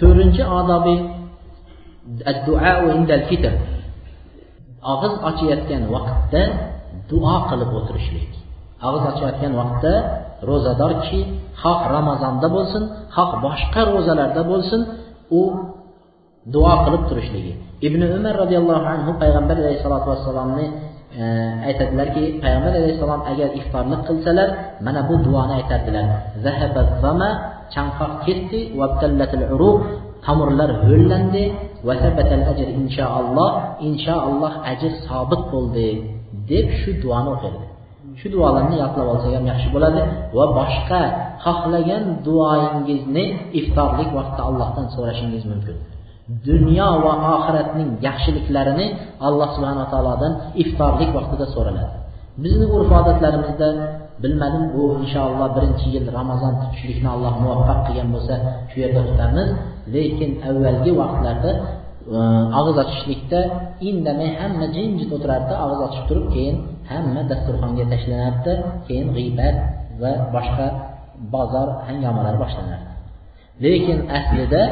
to'rtinchi odobi fitr. Og'iz ochayotgan vaqtda duo qilib o'tirishlik. Og'iz ochayotgan vaqtda ro'zador kishi xoh ramazonda bo'lsin xoh boshqa ro'zalarda bo'lsin u duo qilib turishligi. Ibn umar roziyallohu anhu payg'ambar alayhissalotu vassalomni e, aytadilarki payg'ambar alayhissalom agar iftorlik qilsalar mana bu duoni aytardilar. Chanqoq ketdi. Tomirlar ho'llandi. Inshaalloh inshaalloh ajr sobit bo'ldi deb shu duoni o'qiydi. Shu duolarni yodlab olsak ham yaxshi bo'ladi va boshqa xohlagan duoyingizni iftorlik vaqtida allohdan so'rashingiz mumkin. Dunyo va oxiratning yaxshiliklarini alloh subhanaa taolodan iftorlik vaqtida so'raladi. Bizni urf odatlarimizda bilmadim bu inshaalloh birinchi yil ramazon tutishlikni alloh muvaffaq qilgan bo'lsa shu yerda tutamiz lekin avvalgi vaqtlarda e, og'iz ochishlikda indamay hamma jimjit o'tirardi og'iz ochib turib keyin hamma dasturxonga tashlanardi keyin g'iybat va boshqa bozor hangomalar boshlanardi. Lekin aslida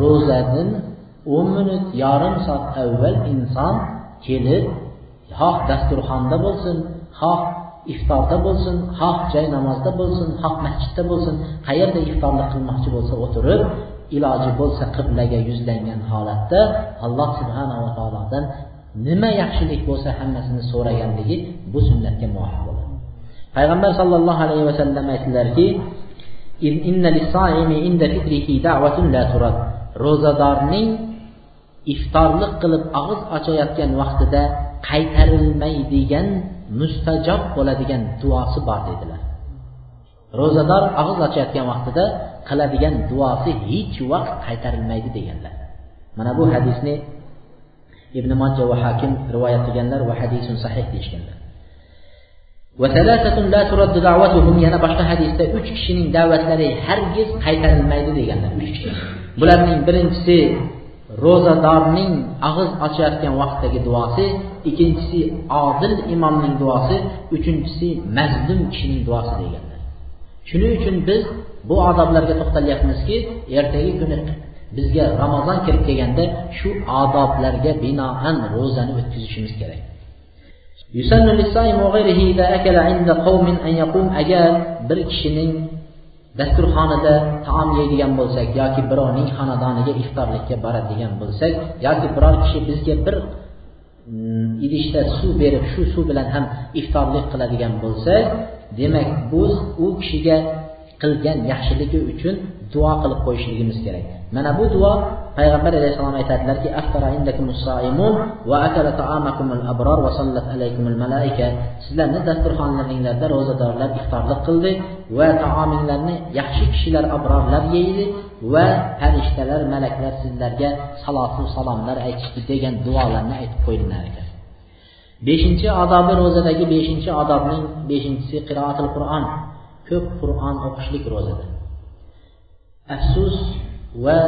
ro'zadan o'n minut yarim soat avval inson kelib xoh dasturxonda bo'lsin xoh iftorda bo'lsin xoh joy namozda bo'lsin xoh masjidda bo'lsin qayerda iftorlik qilmoqchi bo'lsa o'tirib iloji bo'lsa qiblaga yuzlangan holatda alloh subhanava taolodan nima yaxshilik bo'lsa hammasini so'raganligi bu sunnatga muvofiq bo'ladi. Payg'ambar sollallohu alayhi vasallam aytdilarki ro'zadorning iftorlik qilib og'iz ochayotgan vaqtida qaytarilmaydigan mustajob bo'ladigan duosi bor dedilar. Ro'zador og'iz ochayotgan vaqtida qiladigan duosi hech vaqt qaytarilmaydi deganlar. Mana bu hadisni ibn majja va hakim rivoyat qilganlar va hadisun sahih deyishganlar. Yana boshqa hadisda uch kishining da'vatlari hargiz qaytarilmaydi deganlar uch kishi. Bularning birinchisi ro'zadorning og'iz ochayotgan vaqtdagi duosi ikkinchisi odil imomning duosi uchinchisi mazlum kishining duosi deganlar. Shuning uchun biz bu odoblarga to'xtalyapmizki ertagi kuni bizga ramazon kirib kelganda shu odoblarga binoan ro'zani o'tkazishimiz kerak. Agar bir kishining dasturxonada taom yeydigan bo'lsak yoki birovning xonadoniga iftorlikka boradigan bo'lsak yoki biror kishi bizga bir mm, idishda suv berib shu suv bilan ham iftorlik qiladigan bo'lsak demak biz u kishiga qilgan yaxshiligi uchun duo qilib qo'yishligimiz kerak. Mana bu duo payg'ambar alayhissalom aytadilarki sizlarni dasturxonlaringlarda ro'zadorlar iftorlik qildi va taominglarni yaxshi kishilar abrorlar yeydi va farishtalar malaklar sizlarga salotu salomlar aytishdi degan duolarni aytib qo'ydilar ekan. Beshinchi odobi ro'zadagi beshinchi odobning beshinchisi qiroatil qur'on ko'p qur'on o'qishlik ro'zada. Afsus va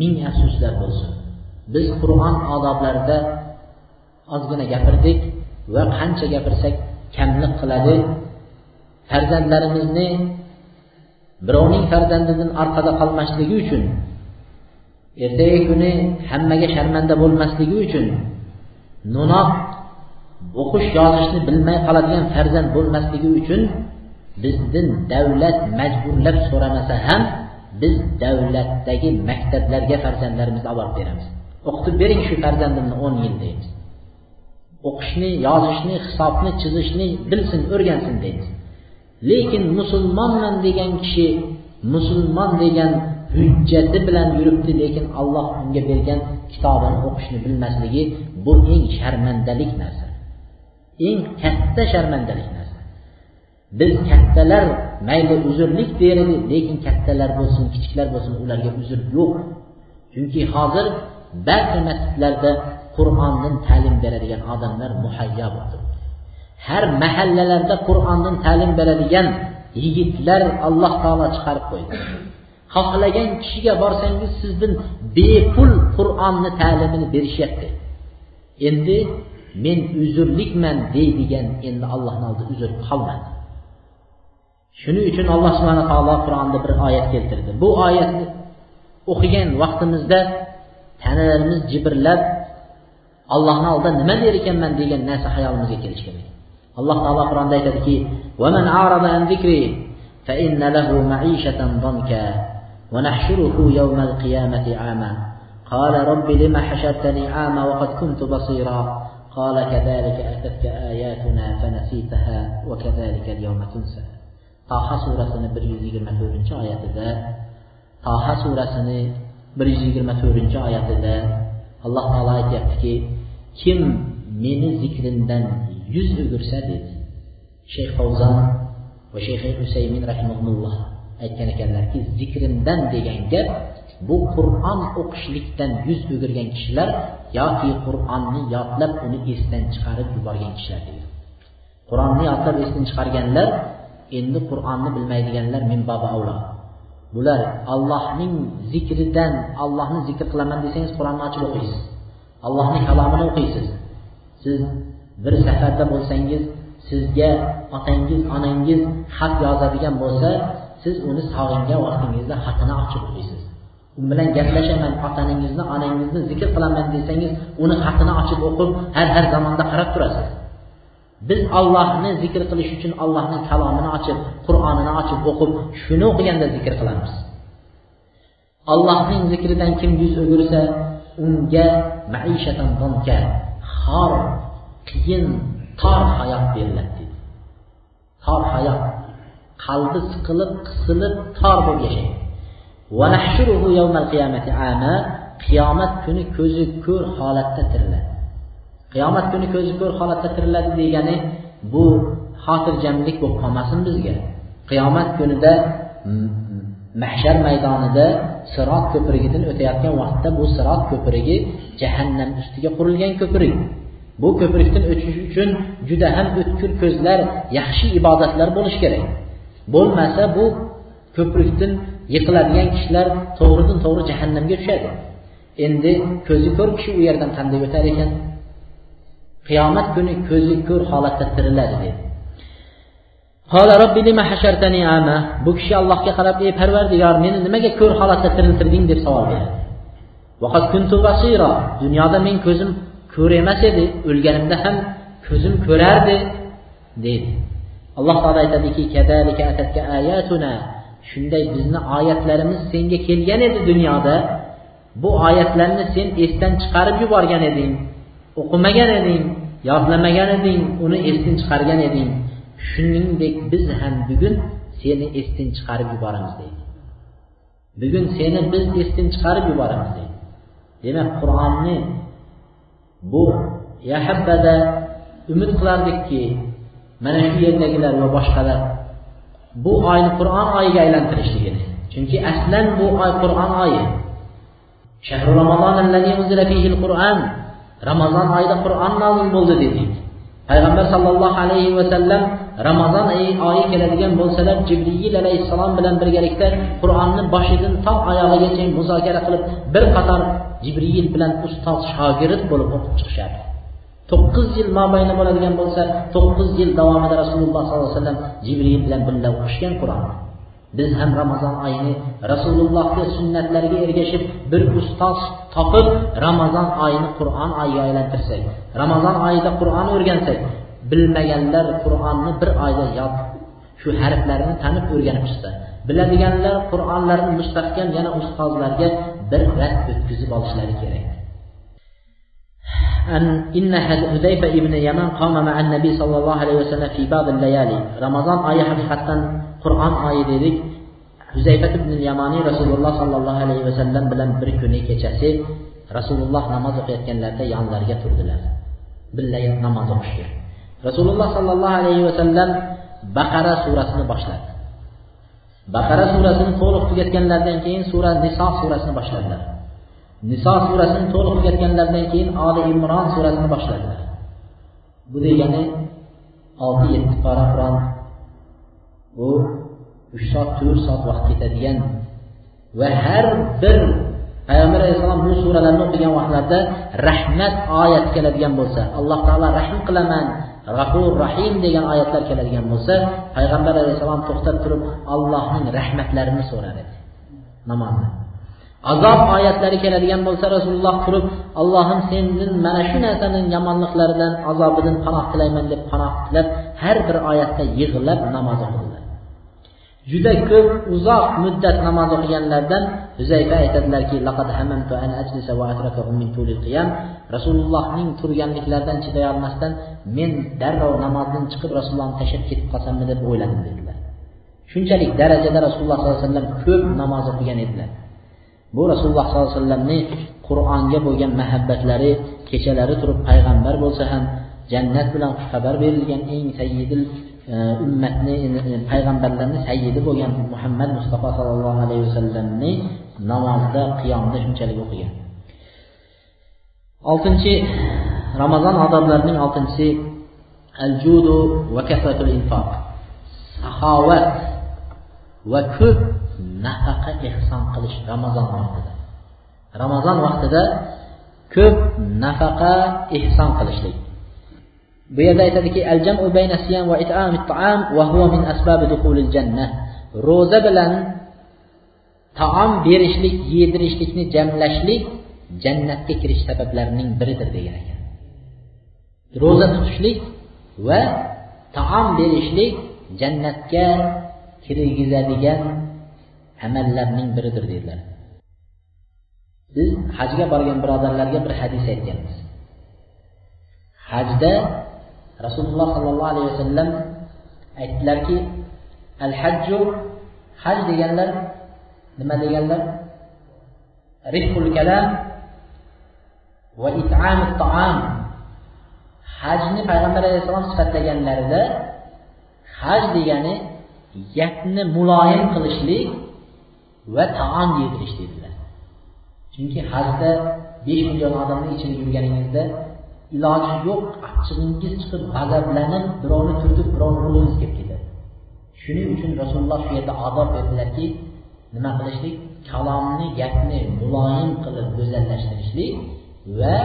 ming afsuslar bo'lsin. Biz qur'on odoblarida ozgina gapirdik va qancha gapirsak kamlik qiladi. Farzandlarimizni birovning farzandidan orqada qolmasligi uchun ertagi kuni hammaga sharmanda bo'lmasligi uchun no'noq o'qish yozishni bilmay qoladigan farzand bo'lmasligi uchun bizdan davlat majburlab so'ramasa ham biz davlatdagi maktablarga farzandlarimizni olib borib beramiz. O'qitib bering shu farzandimni o'n yil deymiz. O'qishni yozishni hisobni chizishni bilsin o'rgansin deymiz. Lekin musulmonman degan kishi musulmon degan hujjati bilan yuribdi lekin alloh unga bergan kitobini o'qishni bilmasligi bu eng sharmandalik narsa. Eng katta sharmandalik narsa. Biz kattalar mayli uzrlik beradi lekin kattalar bo'lsin kichiklar bo'lsin ularga uzr yo'q. Chunki hozir barcha masjidlarda qur'ondan ta'lim beradigan odamlar muhayyo bo'ldi. Har mahallalarda qur'ondan ta'lim beradigan yigitlar alloh taolo chiqarib qo'ydi. Xohlagan kishiga borsangiz sizdan bepul qur'onni ta'limini berishyapti. Endi men uzrlikman deydigan endi allohni oldida uzr qolmadi. shuning uchun alloh subhana taolo qur'onda bir oyat keltirdi bu oyatni o'qigan vaqtimizda tanalarimiz jibrlab allohni oldida nima der ekanman degan narsa hayolimizga kelishi kerak alloh taolo qur'onda aytadiki فإن له معيشة ضنكا ونحشره يوم القيامة عاما قال رب لم حشرتني عاما وقد كنت بصيرا قال كذلك أتتك آياتنا فنسيتها وكذلك اليوم تنسى toha surasini bir yuz yigirma to'rtinchi oyatida toha surasini bir yuz yigirma to'rtinchi oyatida alloh taolo aytyaptiki kim meni zikrimdan yuz o'girsa dedi. Shayx favzon va shayx husaymin rahimulloh aytgan ekanlarki zikrimdan degan gap bu qur'on o'qishlikdan yuz o'girgan kishilar yoki qur'onni yodlab uni esdan chiqarib yuborgan kishilar deydi. Qur'onni yodlab esdan chiqarganlar endi qur'onni bilmaydiganlar min baba avlo bular allohning zikridan allohni zikr qilaman desangiz qur'onni ochib o'qiysiz. Allohning kalomini o'qiysiz. Siz bir safarda bo'lsangiz sizga otangiz onangiz xat yozadigan bo'lsa siz uni sog'ingan vaqtingizda xatini ochib o'qiysiz. U bilan gaplashaman otangizni onangizni zikr qilaman desangiz uni xatini ochib o'qib har har zamonda qarab turasiz. Biz ollohni zikr qilish uchun allohning kalomini ochib qur'onini ochib o'qib shuni o'qiganda zikr qilamiz. Allohning zikridan kim yuz o'girsa unga maishatan xor qiyin tor hayot beriladi tor hayot qalbi siqilib qisilib tor bo'lib yashaydi. Qiyomat kuni ko'zi ko'r holatda tiriladi. Qiyomat kuni ko'zi ko'r holatda tiriladi degani bu xotirjamlik bo'lib qolmasin bizga. Qiyomat kunida mahshar maydonida sirot ko'prigidan o'tayotgan vaqtda bu sirot ko'prigi jahannam ustiga qurilgan ko'prik. Bu ko'prikdan o'tish uchun juda ham o'tkir ko'zlar yaxshi ibodatlar bo'lishi kerak. Bo'lmasa bu ko'prikdan yiqiladigan kishilar to'g'ridan to'g'ri jahannamga tushadi. Endi ko'zi ko'r kishi u yerdan qanday o'tar ekan? Qiyomat kuni ko'zi ko'r holatda tiriladi dedi. Bu kishi allohga qarab ey parvardigor meni nimaga ko'r holatda tiriltirding? deb savol beradi dunyoda men ko'zim ko'r emas edi o'lganimda ham ko'zim ko'rardi deydi alloh taolo aytadiki shunday bizni oyatlarimiz senga kelgan edi dunyoda. Bu oyatlarni sen esdan chiqarib yuborgan eding. O'qimagan eding yodlamagan eding uni esdan chiqargan eding. Shuningdek biz ham bugun seni esdan chiqarib yuboramiz deydi. Bugun seni biz esdan chiqarib yuboramiz deydi. Demak qur'onni bu yahabbada umid qilardikki mana shu yerdagilar va boshqalar bu oyni qur'on oyiga aylantirishligini chunki aslan bu oy qur'on oyi. Shahru ramazon ramazon oyida qur'on nozil bo'ldi dedik payg'ambar sollallohu alayhi vasallam ramazon oyi keladigan bo'lsalar jibriyil alayhissalom bilan birgalikda qur'onni boshidan to oyog'igacha muzokara qilib bir qator jibriyil bilan ustoz shogird bo'lib o'qib chiqishardi. To'qqiz yil mobayni bo'ladigan bo'lsa to'qqiz yil davomida rasululloh sollallohu alayhi vasallam jibriyil bilan birga o'qishgan qur'onni biz ham ramazon oyini rasulullohni sunnatlariga ergashib bir ustoz topib ramazon oyini qur'on oyiga aylantirsak ramazon oyida qur'on o'rgansak bilmaganlar qur'onni bir oyda yod shu harflarini tanib o'rganib chiqsa biladiganlar qur'onlarni mustahkam yana ustozlarga bir rad o'tkazib olishlari kerak أن إن حذيفة ابن يمان قام مع النبي صلى الله عليه وسلم في بعض الليالي رمضان آية حقيقة قرآن آية dedik huzayfat ibn yamoniy rasululloh sollallohu alayhi vasallam bilan bir kuni kechasi rasululloh namoz o'qiyotganlarida yonlariga turdilar. Birga namoz o'qishga. Rasululloh sollallohu alayhi vasallam baqara surasini boshladi. Baqara surasini to'liq tugatganlaridan keyin sura niso surasini boshladilar. Niso surasini to'liq tugatganlaridan keyin oli imron surasini boshladilar. Bu degani olti yetti pora qur'on bu uch soat to'rt soat vaqt ketadigan va har bir payg'ambar alayhissalom bu suralarni o'qigan vaqtlarida rahmat oyati keladigan bo'lsa alloh taolo rahm qilaman g'afur rahim degan oyatlar keladigan bo'lsa payg'ambar alayhissalom to'xtab turib allohning rahmatlarini so'rar edi namozda. Azob oyatlari keladigan bo'lsa rasululloh turib allohim sendin mana shu narsaning yomonliklaridan azobidan panoh tilayman deb panoh tilab har bir oyatda yig'lab namoz o'qidi. Juda ko'p uzoq muddat namoz o'qiganlardan huzayfa aytadilarki rasulullohning turganliklaridan chiday olmasdan men darrov namozdan chiqib rasulullohni tashlab ketib qolsammi? deb o'yladim dedilar. Shunchalik darajada rasululloh sollallohu alayhi vasallam ko'p namoz o'qigan edilar. Bu rasululloh sollallohu alayhi vasallamni qur'onga bo'lgan muhabbatlari kechalari turib payg'ambar bo'lsa ham jannat bilan xushxabar berilgan eng sayyidil ummatni e, e, payg'ambarlarni sayyidi bo'lgan muhammad mustafa sollallohu alayhi vasallamni namozda qiyomda shunchalik o'qigan. Oltinchi ramazon odoblarining oltinchisi al judu va kasratul infoq saxovat va ko'p nafaqa ehson qilish ramazon vaqtida. Ramazon vaqtida ko'p nafaqa ehson qilishlik. Bu yerda aytadiki ro'za bilan taom berishlik yedirishlikni jamlashlik jannatga kirish sabablarining biridir degan ekan. Ro'za tutishlik va taom berishlik jannatga kirgizadigan amallarning biridir dedilar. Biz hajga borgan birodarlarga bir hadis aytganmiz. Hajda rasululloh sollallohu alayhi vasallam aytdilarki al hajju haj deganlar nima deganlar? Rifqul kalam va it'amut taam. Hajni payg'ambar alayhissalom sifatlaganlarida haj degani gapni muloyim qilishlik va taom yedirish dedilar. Chunki hajda besh million odamni ichida yurganingizda iloji yo'q achchig'ingiz chiqib g'azablanib birovni turtib birovni urg'ingiz kelib ketadi. Shuning uchun rasululloh shu yerda odob berdilarki nima qilishlik? Kalomni gapni muloyim qilib go'zallashtirishlik va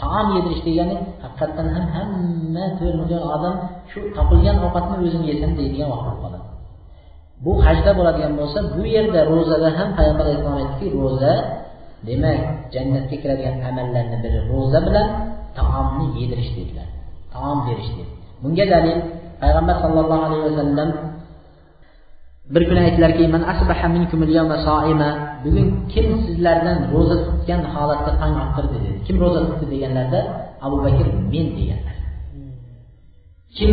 taom yedirish degani haqiqatdan ham hamma to'rt million odam shu topilgan ovqatni o'zim yesam deydigan vaqt bo'lib qoladi. Bu hajda bo'ladigan bo'lsa bu yerda ro'zada ham payg'ambar alayhissalom aytdiki ro'za demak jannatga kiradigan amallarni biri ro'za bilan taomni yedirish dedilar. Taom berish dedi. Bunga dalil payg'ambar sollallohu alayhi vasallam bir kuni aytdilarki bugun kim sizlardan ro'za tutgan holatda tong ottirdi dedi. Kim ro'za tutdi deganlarda abu bakr men deganlar. Kim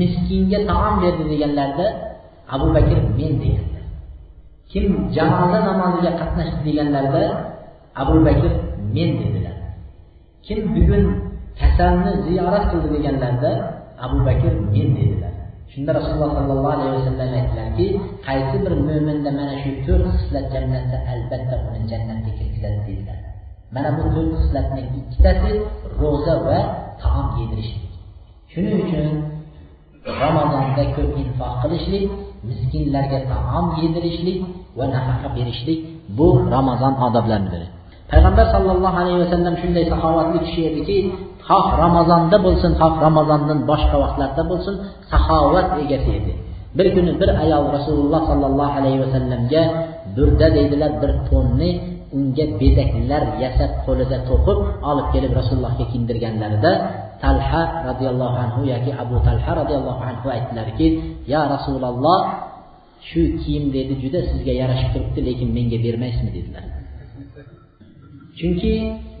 miskinga taom berdi deganlarida abu bakr men deganlar. Kim janoza namoziga qatnashdi deganlarida abu bakr men dedilar. Kim bugun kasalni ziyorat qildi deganlarida abu bakr men dedilar. Shunda rasululloh sollallohu alayhi vasallam aytdilarki qaysi bir mo'minda mana shu to'rt xislat jamlansa albatta uni jannatga kirgizadi dedilar. Mana bu to'rt xislatning ikkitasi ro'za va taom yedirishlik shuning uchun ramazonda ko'p infoq qilishlik miskinlarga taom yedirishlik va nafaqa berishlik bu ramazon odoblaridan biri payg'ambar sollallohu alayhi vasallam shunday saxovatli kishi ediki xoh ramazonda bo'lsin xoh ramazondan boshqa vaqtlarda bo'lsin saxovat egasi edi. Bir kuni bir ayol rasululloh sollallohu alayhi vasallamga burda deydilar bir to'nni unga bezaklar yasab qo'lida to'qib olib kelib rasulullohga kiydirganlarida talha roziyallohu anhu yoki abu talha roziyallohu anhu aytdilarki ya rasululloh shu kiyim dedi juda sizga yarashib turibdi lekin menga bermaysizmi? dedilar. Chunki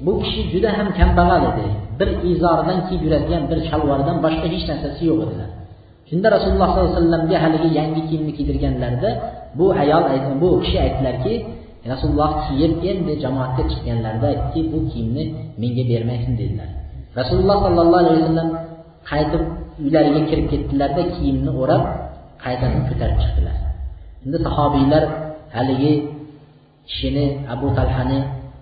bu kishi juda ham kambag'al edi. Bir izoridan kiyib yuradigan bir shalvordan boshqa hech narsasi yo'q edilar shunda rasululloh sollallohu alayhi vasallamga haligi yangi kiyimni kiydirganlarida bu ayol bu kishi aytdilarki rasululloh kiyib endi jamoatga chiqqanlarida aytdiki bu kiyimni menga bermaysin dedilar. Rasululloh sollallohu alayhi vasallam qaytib uylariga kirib ketdilarda kiyimni o'rab qaytadan ko'tarib chiqdilar. Endi sahobiylar haligi kishini abu talhani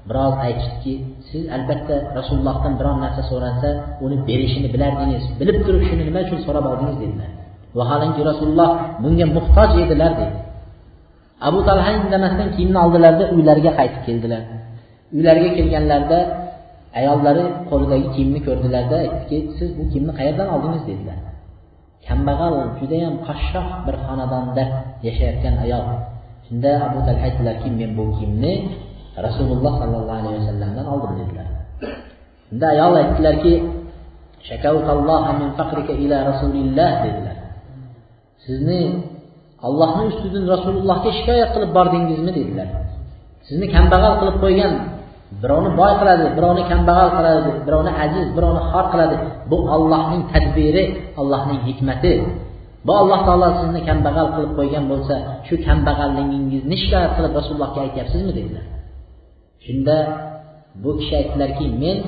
biroz aytishdiki siz albatta rasulullohdan biron narsa so'ralsa uni berishini bilardingiz bilib turib shuni nima uchun so'rab oldingiz dedilar. Vaholanki rasululloh bunga muhtoj edilar dedi. Abu talha indamasdan kiyimni oldilarda uylariga qaytib keldilar. Uylariga kelganlarida ayollari qo'lidagi kiyimni ko'rdilarda aytdiki siz bu kiyimni qayerdan oldingiz? dedilar. Kambag'al judayam qashshoq bir xonadonda yashayotgan ayol. Shunda abu talha aytdilarki men bu kiyimni rasululloh sollallohu alayhi vasallamdan oldim dedilar. Unda ayol aytdilarki ila rasulillah dedilar. Sizni allohni ustidan rasulullohga shikoyat qilib bordingizmi? dedilar. Sizni kambag'al qilib qo'ygan birovni boy qiladi birovni kambag'al qiladi birovni aziz birovni xor qiladi. Bu ollohning tadbiri allohning hikmati. Bu alloh taolo sizni kambag'al qilib qo'ygan bo'lsa shu kambag'alligingizni shikoyat qilib rasulullohga aytyapsizmi? dedilar. Shunda bu kishi aytdilarki men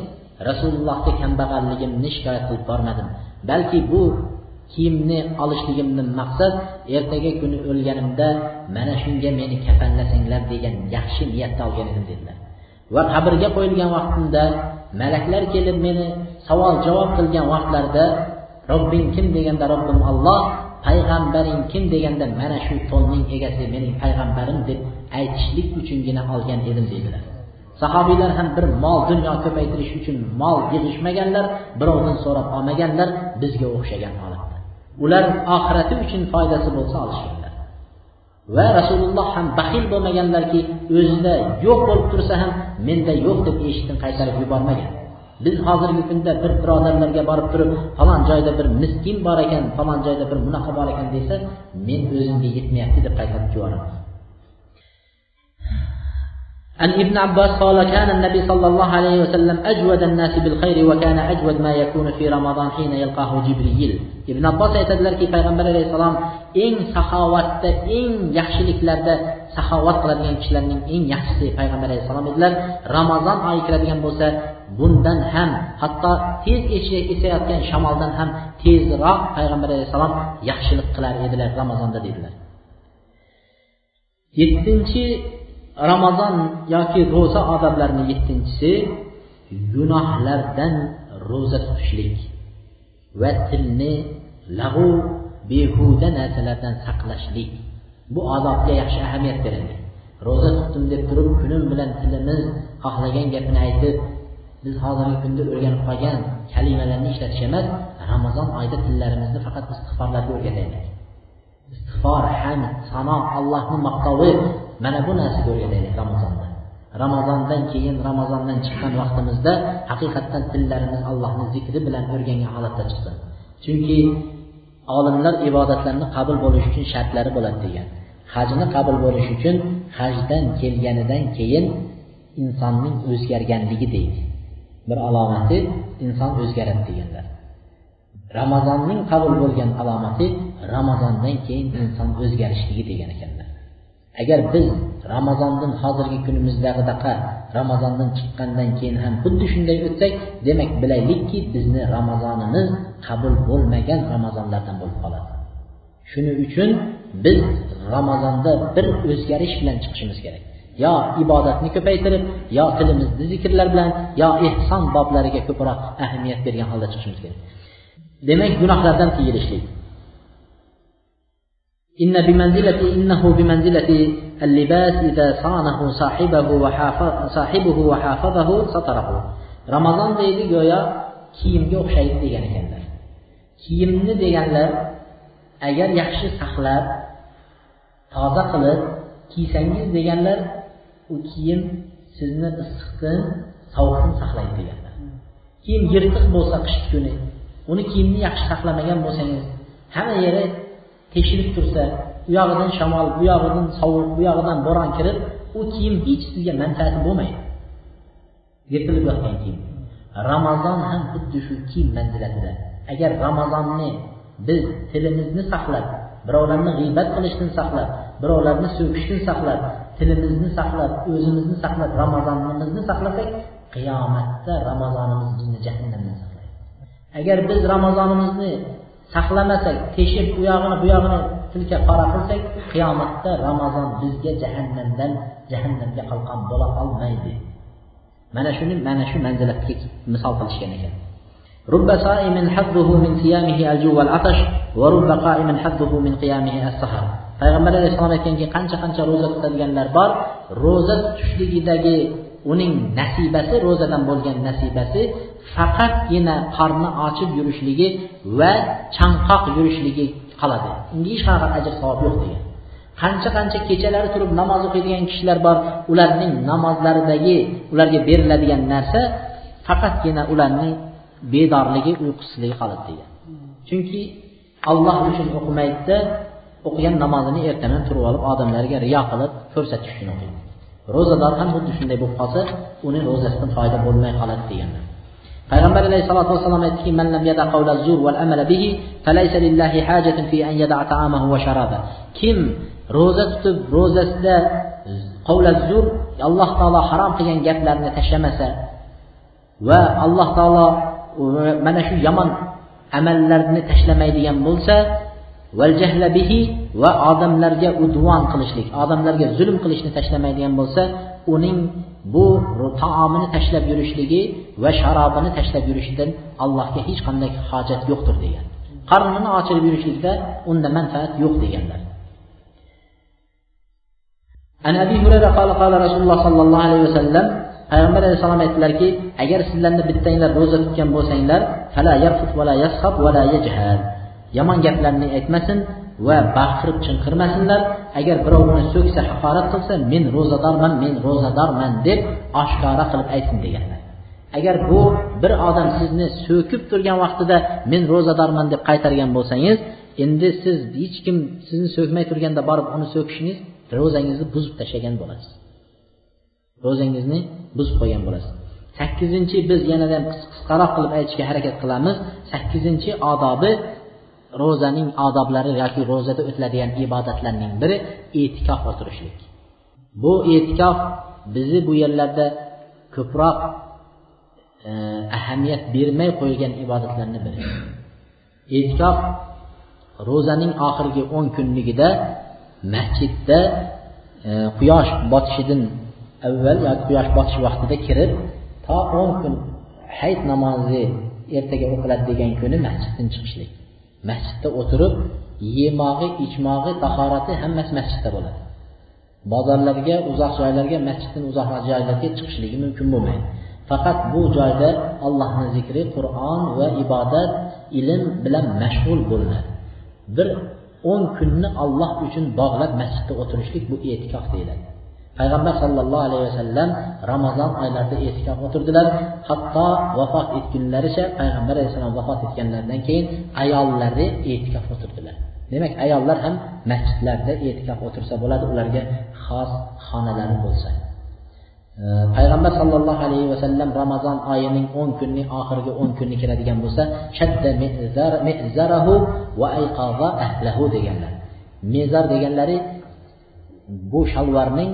rasulullohga kambag'alligimni shikoyat qilib bormadim. Balki bu kiyimni olishligimni maqsad ertaga kuni o'lganimda mana shunga meni kafanlasanglar degan yaxshi niyatda olgan edim dedilar. Va qabrga qo'yilgan vaqtimda malaklar kelib meni savol javob qilgan vaqtlarida robbing kim deganda robbim olloh payg'ambaring kim deganda mana shu to'nning egasi mening payg'ambarim deb aytishlik uchungina olgan edim deydilar sahobiylar ham bir mol dunyo ko'paytirish uchun mol yig'ishmaganlar birovdan so'rab olmaganlar bizga o'xshagan holatda. Ular oxirati uchun foydasi bo'lsa olishganlar. Va rasululloh ham baxil bo'lmaganlarki o'zida yo'q bo'lib tursa ham menda yo'q deb eshikdan qaytarib yubormagan. Biz hozirgi kunda bir birodarlarga borib turib falon joyda bir miskin bor ekan falon joyda bir bunaqa bor ekan desa men o'zimga yetmayapti deb qaytarib yuboramiz. عن ابن عباس قال كان النبي صلى الله عليه وسلم أجود الناس بالخير وكان أجود ما يكون في رمضان حين يلقاه جبريل ibn abbos aytadilarki payg'ambar alayhissalom eng saxovatda eng yaxshiliklarda saxovat qiladigan kishilarning eng yaxshisi payg'ambar alayhissalom edilar ramazon oyi kiradigan bo'lsa bundan ham hatto tez esayotgan shamoldan ham tezroq payg'ambar alayhissalom yaxshilik qilar edilar ramazonda dedilar yettinchi ramazon yoki ro'za odoblarining yettinchisi gunohlardan ro'za tutishlik va tilni lag'u behuda narsalardan saqlashlik. Bu odobga yaxshi ahamiyat berildi ro'za tutdim deb turib kunim bilan tilimiz xohlagan gapini aytib biz hozirgi kunda o'rganib qolgan kalimalarni ishlatish emas ramazon oyida tillarimizni faqat istig'forlarga o'rgataylik. Istig'for hamd sano allohni maqtovi mana bu narsaga o'rganaylik ramazonda. Ramazondan keyin ramazondan chiqqan vaqtimizda haqiqatdan tillarimiz allohni zikri bilan o'rgangan holatda chiqsin. Chunki olimlar ibodatlarni qabul bo'lishi uchun shartlari bo'ladi degan. Hajni qabul bo'lishi uchun hajdan kelganidan keyin insonning o'zgarganligi deydi. Bir alomati inson o'zgaradi deganlar. Ramazonning qabul bo'lgan alomati ramazondan keyin inson o'zgarishligi degan ekanlar. Agar biz ramazondan hozirgi kunimizdag'idaqa ramazondan chiqqandan keyin ham xuddi shunday o'tsak demak bilaylikki bizni ramazonimiz qabul bo'lmagan ramazonlardan bo'lib qoladi. Shuning uchun biz ramazonda bir o'zgarish bilan chiqishimiz kerak. Yo ibodatni ko'paytirib yo tilimizni zikrlar bilan yo ehson boblariga ko'proq ahamiyat bergan holda chiqishimiz kerak. Demak gunohlardan tiyilishlik. إن بمنزلة إنه بمنزلة اللباس إذا صانه صاحبه وحافظ صاحبه وحافظه سطره ramazon deydi go'yo kiyimga o'xshaydi degan ekanlar kiyimni deganlar agar yaxshi saqlab toza qilib kiysangiz deganlar u kiyim sizni issiqdan sovuqdan saqlaydi deganlar kiyim yirtiq bo'lsa qish kuni uni kiyimni yaxshi saqlamagan bo'lsangiz hamma yeri tekshirib tursa u yog'idan shamol bu yog'idan sovuq bu yog'idan bo'ron kirib u kiyim hech sizga manfaati bo'lmaydi. Yirtilib yotgan kiyim. Ramazon ham xuddi shu kiyim manzilatida. Agar ramazonni biz tilimizni saqlab birovlarni g'iybat qilishdan saqlab birovlarni so'kishdan saqlab tilimizni saqlab o'zimizni saqlab ramazonimizni saqlasak qiyomatda ramazonimiz bizni jahannamdan saqlaydi. Agar biz ramazonimizni saqlamasak teshib u yog'ini bu yog'ini tilka qora qilsak qiyomatda ramazon bizga jahannamdan jahannamga qalqon bo'la olmaydi mana shuni mana shu manzilatga misol qilishgan ekan رب صائم حظه من صيامه الجو والعطش ورب قائم حظه من قيامه السهر payg'ambar alayhissalom aytganki qancha qancha ro'za tutadiganlar bor ro'za tutishligidagi uning nasibasi ro'zadan bo'lgan nasibasi faqatgina qorni ochib yurishligi va chanqoq yurishligi qoladi. Unga hech qanaqa ajr savob yo'q degan. Qancha qancha kechalari turib namoz o'qiydigan kishilar bor ularning namozlaridagi ularga beriladigan narsa faqatgina ularning bedorligi uyqusizligi qoladi degan. Chunki alloh uchun o'qimaydida o'qigan namozini ertadan turib olib odamlarga riyo qilib ko'rsatish uchun o'qiydi. Ro'zador ham xuddi shunday bo'lib qolsa uni ro'zasidan foyda bo'lmay qoladi deganlar payg'ambar alayhissalotu vassalom aytdiki man lam yada qawla zur amala bihi falaysa lillahi hajatun fi an yada ta'amahu va sharaba. Kim ro'za tutib ro'zasida qavlazur alloh taolo harom qilgan gaplarni tashlamasa va alloh taolo mana shu yomon amallarni tashlamaydigan bo'lsa bihi va odamlarga udvon qilishlik odamlarga zulm qilishni tashlamaydigan bo'lsa uning bu taomini tashlab yurishligi və şərabını təklə bürüşdən Allah'a heç qanday hacət yoxdur deyən. Qarnını açır bürüşdükdə onda mənfəət yox deyənlər. Ən Əbi Hüreyrə qala qala Rasulullah sallallahu əleyhi və səlləm Peyğəmbər əleyhissalam etdilər ki, əgər sizlərdə bittəyinlər roza tutgan bolsanglar, fəla yarfut və la yasxab və la yechhal. Yaman gəplərini etməsin və bağırıb çınqırmasınlar. Əgər birovunu söksə, həqarət qılsa, men rozadarman, men rozadarman deyib aşkara qılıb aytsın deyirlər. Agar bu bir odam sizni so'kib turgan vaqtida men ro'zadorman deb qaytargan bo'lsangiz endi siz hech kim sizni so'kmay turganda borib uni so'kishingiz ro'zangizni buzib tashlagan bo'lasiz. Ro'zangizni buzib qo'ygan bo'lasiz. Sakkizinchi biz yanada qisqaroq qilib aytishga harakat qilamiz. Sakkizinchi odobi ro'zaning odoblari yoki ro'zada o'tiladigan ibodatlarning biri e'tikof o'tirishlik. Bu e'tikof bizni bu yerlarda ko'proq ahamiyat bermay qo'yilgan ibodatlarni biri e'tikof ro'zaning oxirgi o'n kunligida masjidda e, quyosh botishidan avval yoki quyosh botish vaqtida kirib to o'n kun hayit namozi ertaga o'qiladi degan kuni masjiddan chiqishlik. Masjidda o'tirib yemog'i ichmog'i tahorati hammasi masjidda bo'ladi. Bozorlarga uzoq joylarga masjiddan uzoq joylarga chiqishligi mumkin bo'lmaydi. Faqat bu joyda allohni zikri qur'on va ibodat ilm bilan mashg'ul bo'linadi. Bir o'n kunni olloh uchun bog'lab masjidda o'tirishlik bu e'tikof deyiladi. Payg'ambar sollallohu alayhi vasallam ramazon oylarida e'tikof o'tirdilar. Hatto vafot etgunlaricha payg'ambar alayhissalom vafot etganlaridan keyin ayollari e'tikof o'tirdilar. Demak ayollar ham masjidlarda e'tikof o'tirsa bo'ladi ularga xos xonalari bo'lsa. Payg'ambar sollallohu alayhi vasallam ramazon oyining o'n kunning oxirgi o'n kuni kiradigan bo'lsa shadda mezarahu va ayqaza ahlahu deganlar. Mezar deganlari bu shalvarning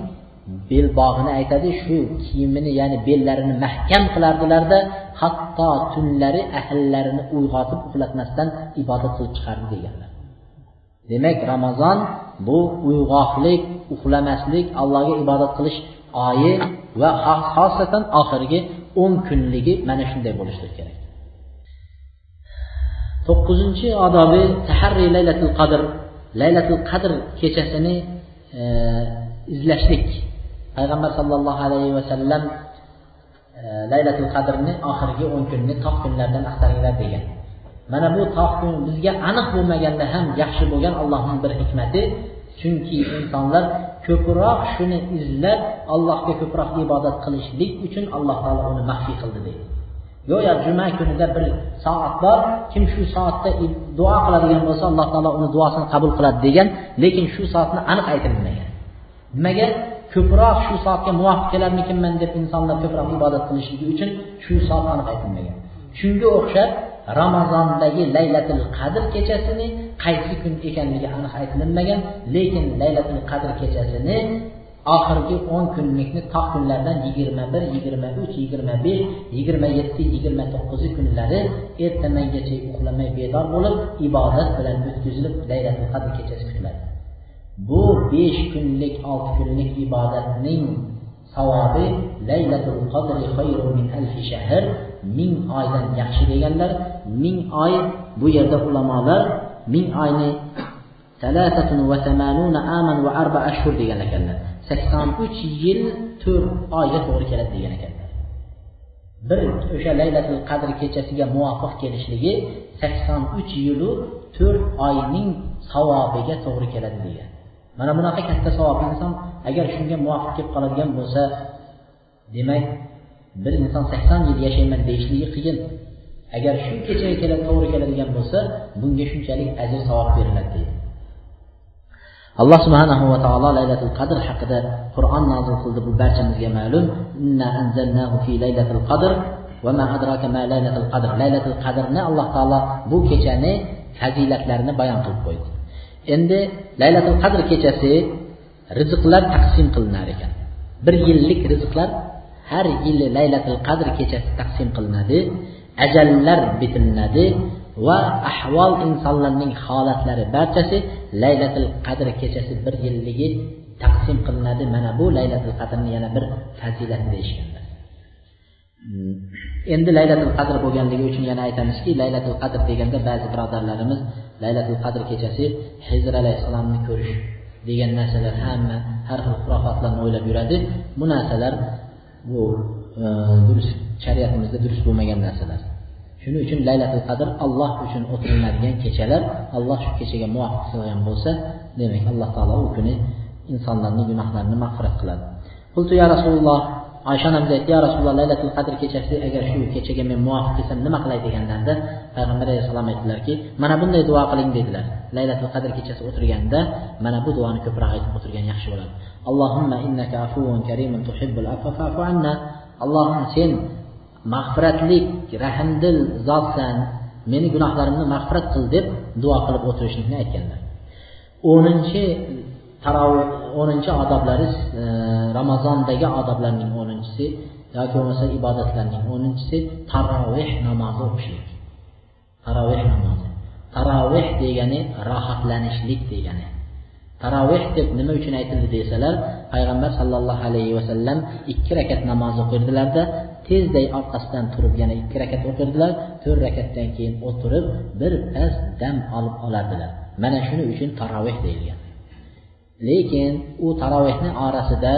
belbog'ini aytadi shu kiyimini ya'ni bellarini mahkam qilardilarda hatto tunlari ahllarini uyg'otib uxlatmasdan ibodat qilib chiqardi deganlar. Demak ramazon bu uyg'oqlik uxlamaslik allohga ibodat qilish oyi va xosatan oxirgi o'n kunligi mana shunday bo'lishi kerak. To'qqizinchi odobi taharri laylatul qadr laylatul qadr kechasini e, izlashlik. Payg'ambar sollallohu alayhi vasallam e, laylatul qadrni oxirgi o'n kunni tog' kunlardan axtaringlar degan. Mana bu tog' kun bizga aniq bo'lmaganda ham yaxshi bo'lgan allohning bir hikmati chunki insonlar ko'proq shuni izlab allohga ko'proq ibodat qilishlik uchun alloh taolo uni maxfiy qildi deydi. Go'yo juma kunida bir soat bor kim shu soatda duo qiladigan bo'lsa alloh taolo uni duosini qabul qiladi degan lekin shu soatni aniq aytilmagan. Nimaga? Ko'proq shu soatga muvofiq kelarmikinman deb insonlar ko'proq ibodat qilishligi uchun shu soat aniq aytilmagan. Shunga o'xshab ramazondagi laylatul qadr kechasini qaysi kun ekanligi aniq aytilinmagan lekin laylatul qadr kechasini oxirgi o'n kunlikni tog' kunlardan yigirma bir yigirma uch yigirma besh yigirma yetti yigirma to'qqizi kunlari ertamangacha uxlamay bedor bo'lib ibodat bilan o'tkazilib laylatul qadr kechasi kutiladi bu besh kunlik olti kunlik ibodatning savobi laylatul qadri xayrun min alfi shahr ming oydan yaxshi deganlar ming oy bu yerda ulamolar ming oyni talatatun va aman va arba ashhur degan ekanlar. sakson uch yil to'rt oyga to'g'ri keladi degan ekanlar. Bir o'sha laylatul qadr kechasiga muvofiq kelishligi sakson uch yilu to'rt oyning savobiga to'g'ri keladi degan. Mana bunaqa katta savob. Inson agar shunga muvofiq kelib qoladigan bo'lsa demak bir inson sakson yil yashayman deyishligi qiyin. Agar shu kechaga keladi to'g'ri keladigan bo'lsa bunga shunchalik ajr savob beriladi deydi. Alloh subhanahu va taolo laylatul qadr haqida qur'on nozil qildi bu barchamizga ma'lum. Inna anzalnahu fi laylatul qadr va ma adraka ma laylatul qadr. Laylatul qadrni alloh taolo bu kechani fazilatlarini bayon qilib qo'ydi. Endi laylatul qadr kechasi rizqlar taqsim qilinar ekan. Bir yillik rizqlar har yili laylatul qadr kechasi taqsim qilinadi. Ajallar bitiladi va ahvol insonlarning holatlari barchasi laylatul qadr kechasi bir yilligi taqsim qilinadi. Mana bu laylatul qadrni yana bir fazilati deyishganlar hmm. endi laylatul qadr bo'lganligi uchun yana aytamizki laylatul qadr deganda ba'zi birodarlarimiz laylatul qadr kechasi hizr alayhissalomni ko'rish degan narsalar hamma har xil xurofotlarni o'ylab yuradi. Bu narsalar bu e, durust shariatimizda durust bo'lmagan narsalar. Shuning uchun laylatul qadr alloh uchun o'tiriladigan kechalar alloh shu kechaga muvofiq qilgan bo'lsa demak alloh taolo u kuni insonlarning gunohlarini mag'firat qiladi. Qultu ya rasululloh oysha onamiz aytdi ya rasululloh laylatul qadr kechasi agar shu kechaga men muvofiq kelsam nima qilay deganlarida payg'ambar alayhissalom aytdilarki mana bunday duo qiling dedilar. Laylatul qadr kechasi o'tirganda mana bu duoni ko'proq aytib o'tirgan yaxshi bo'ladi. Allohumma innaka afuvun karimun tuhibbul afva fa'fu anna. Allohim sen mag'firatlik rahmdil zotsan meni gunohlarimni mag'firat qil deb duo qilib o'tirishlikni aytganlar. O'ninchi taroveh o'ninchi odoblari e, ramazondagi odoblarning o'ninchisi yoki bo'lmasa ibodatlarning o'ninchisi taroveh namozi o'qishlik. Taroveh namozi. Taroveh degani rohatlanishlik degani. Taroveh deb nima uchun aytildi desalar payg'ambar sollallohu alayhi vasallam ikki rakat namoz o'qirdilarda tezday orqasidan turib yana ikki rakat o'qirdilar to'rt rakatdan keyin o'tirib bir pas dam olib olardilar. Mana shuning uchun taroveh deyilgan. Lekin u tarovehni orasida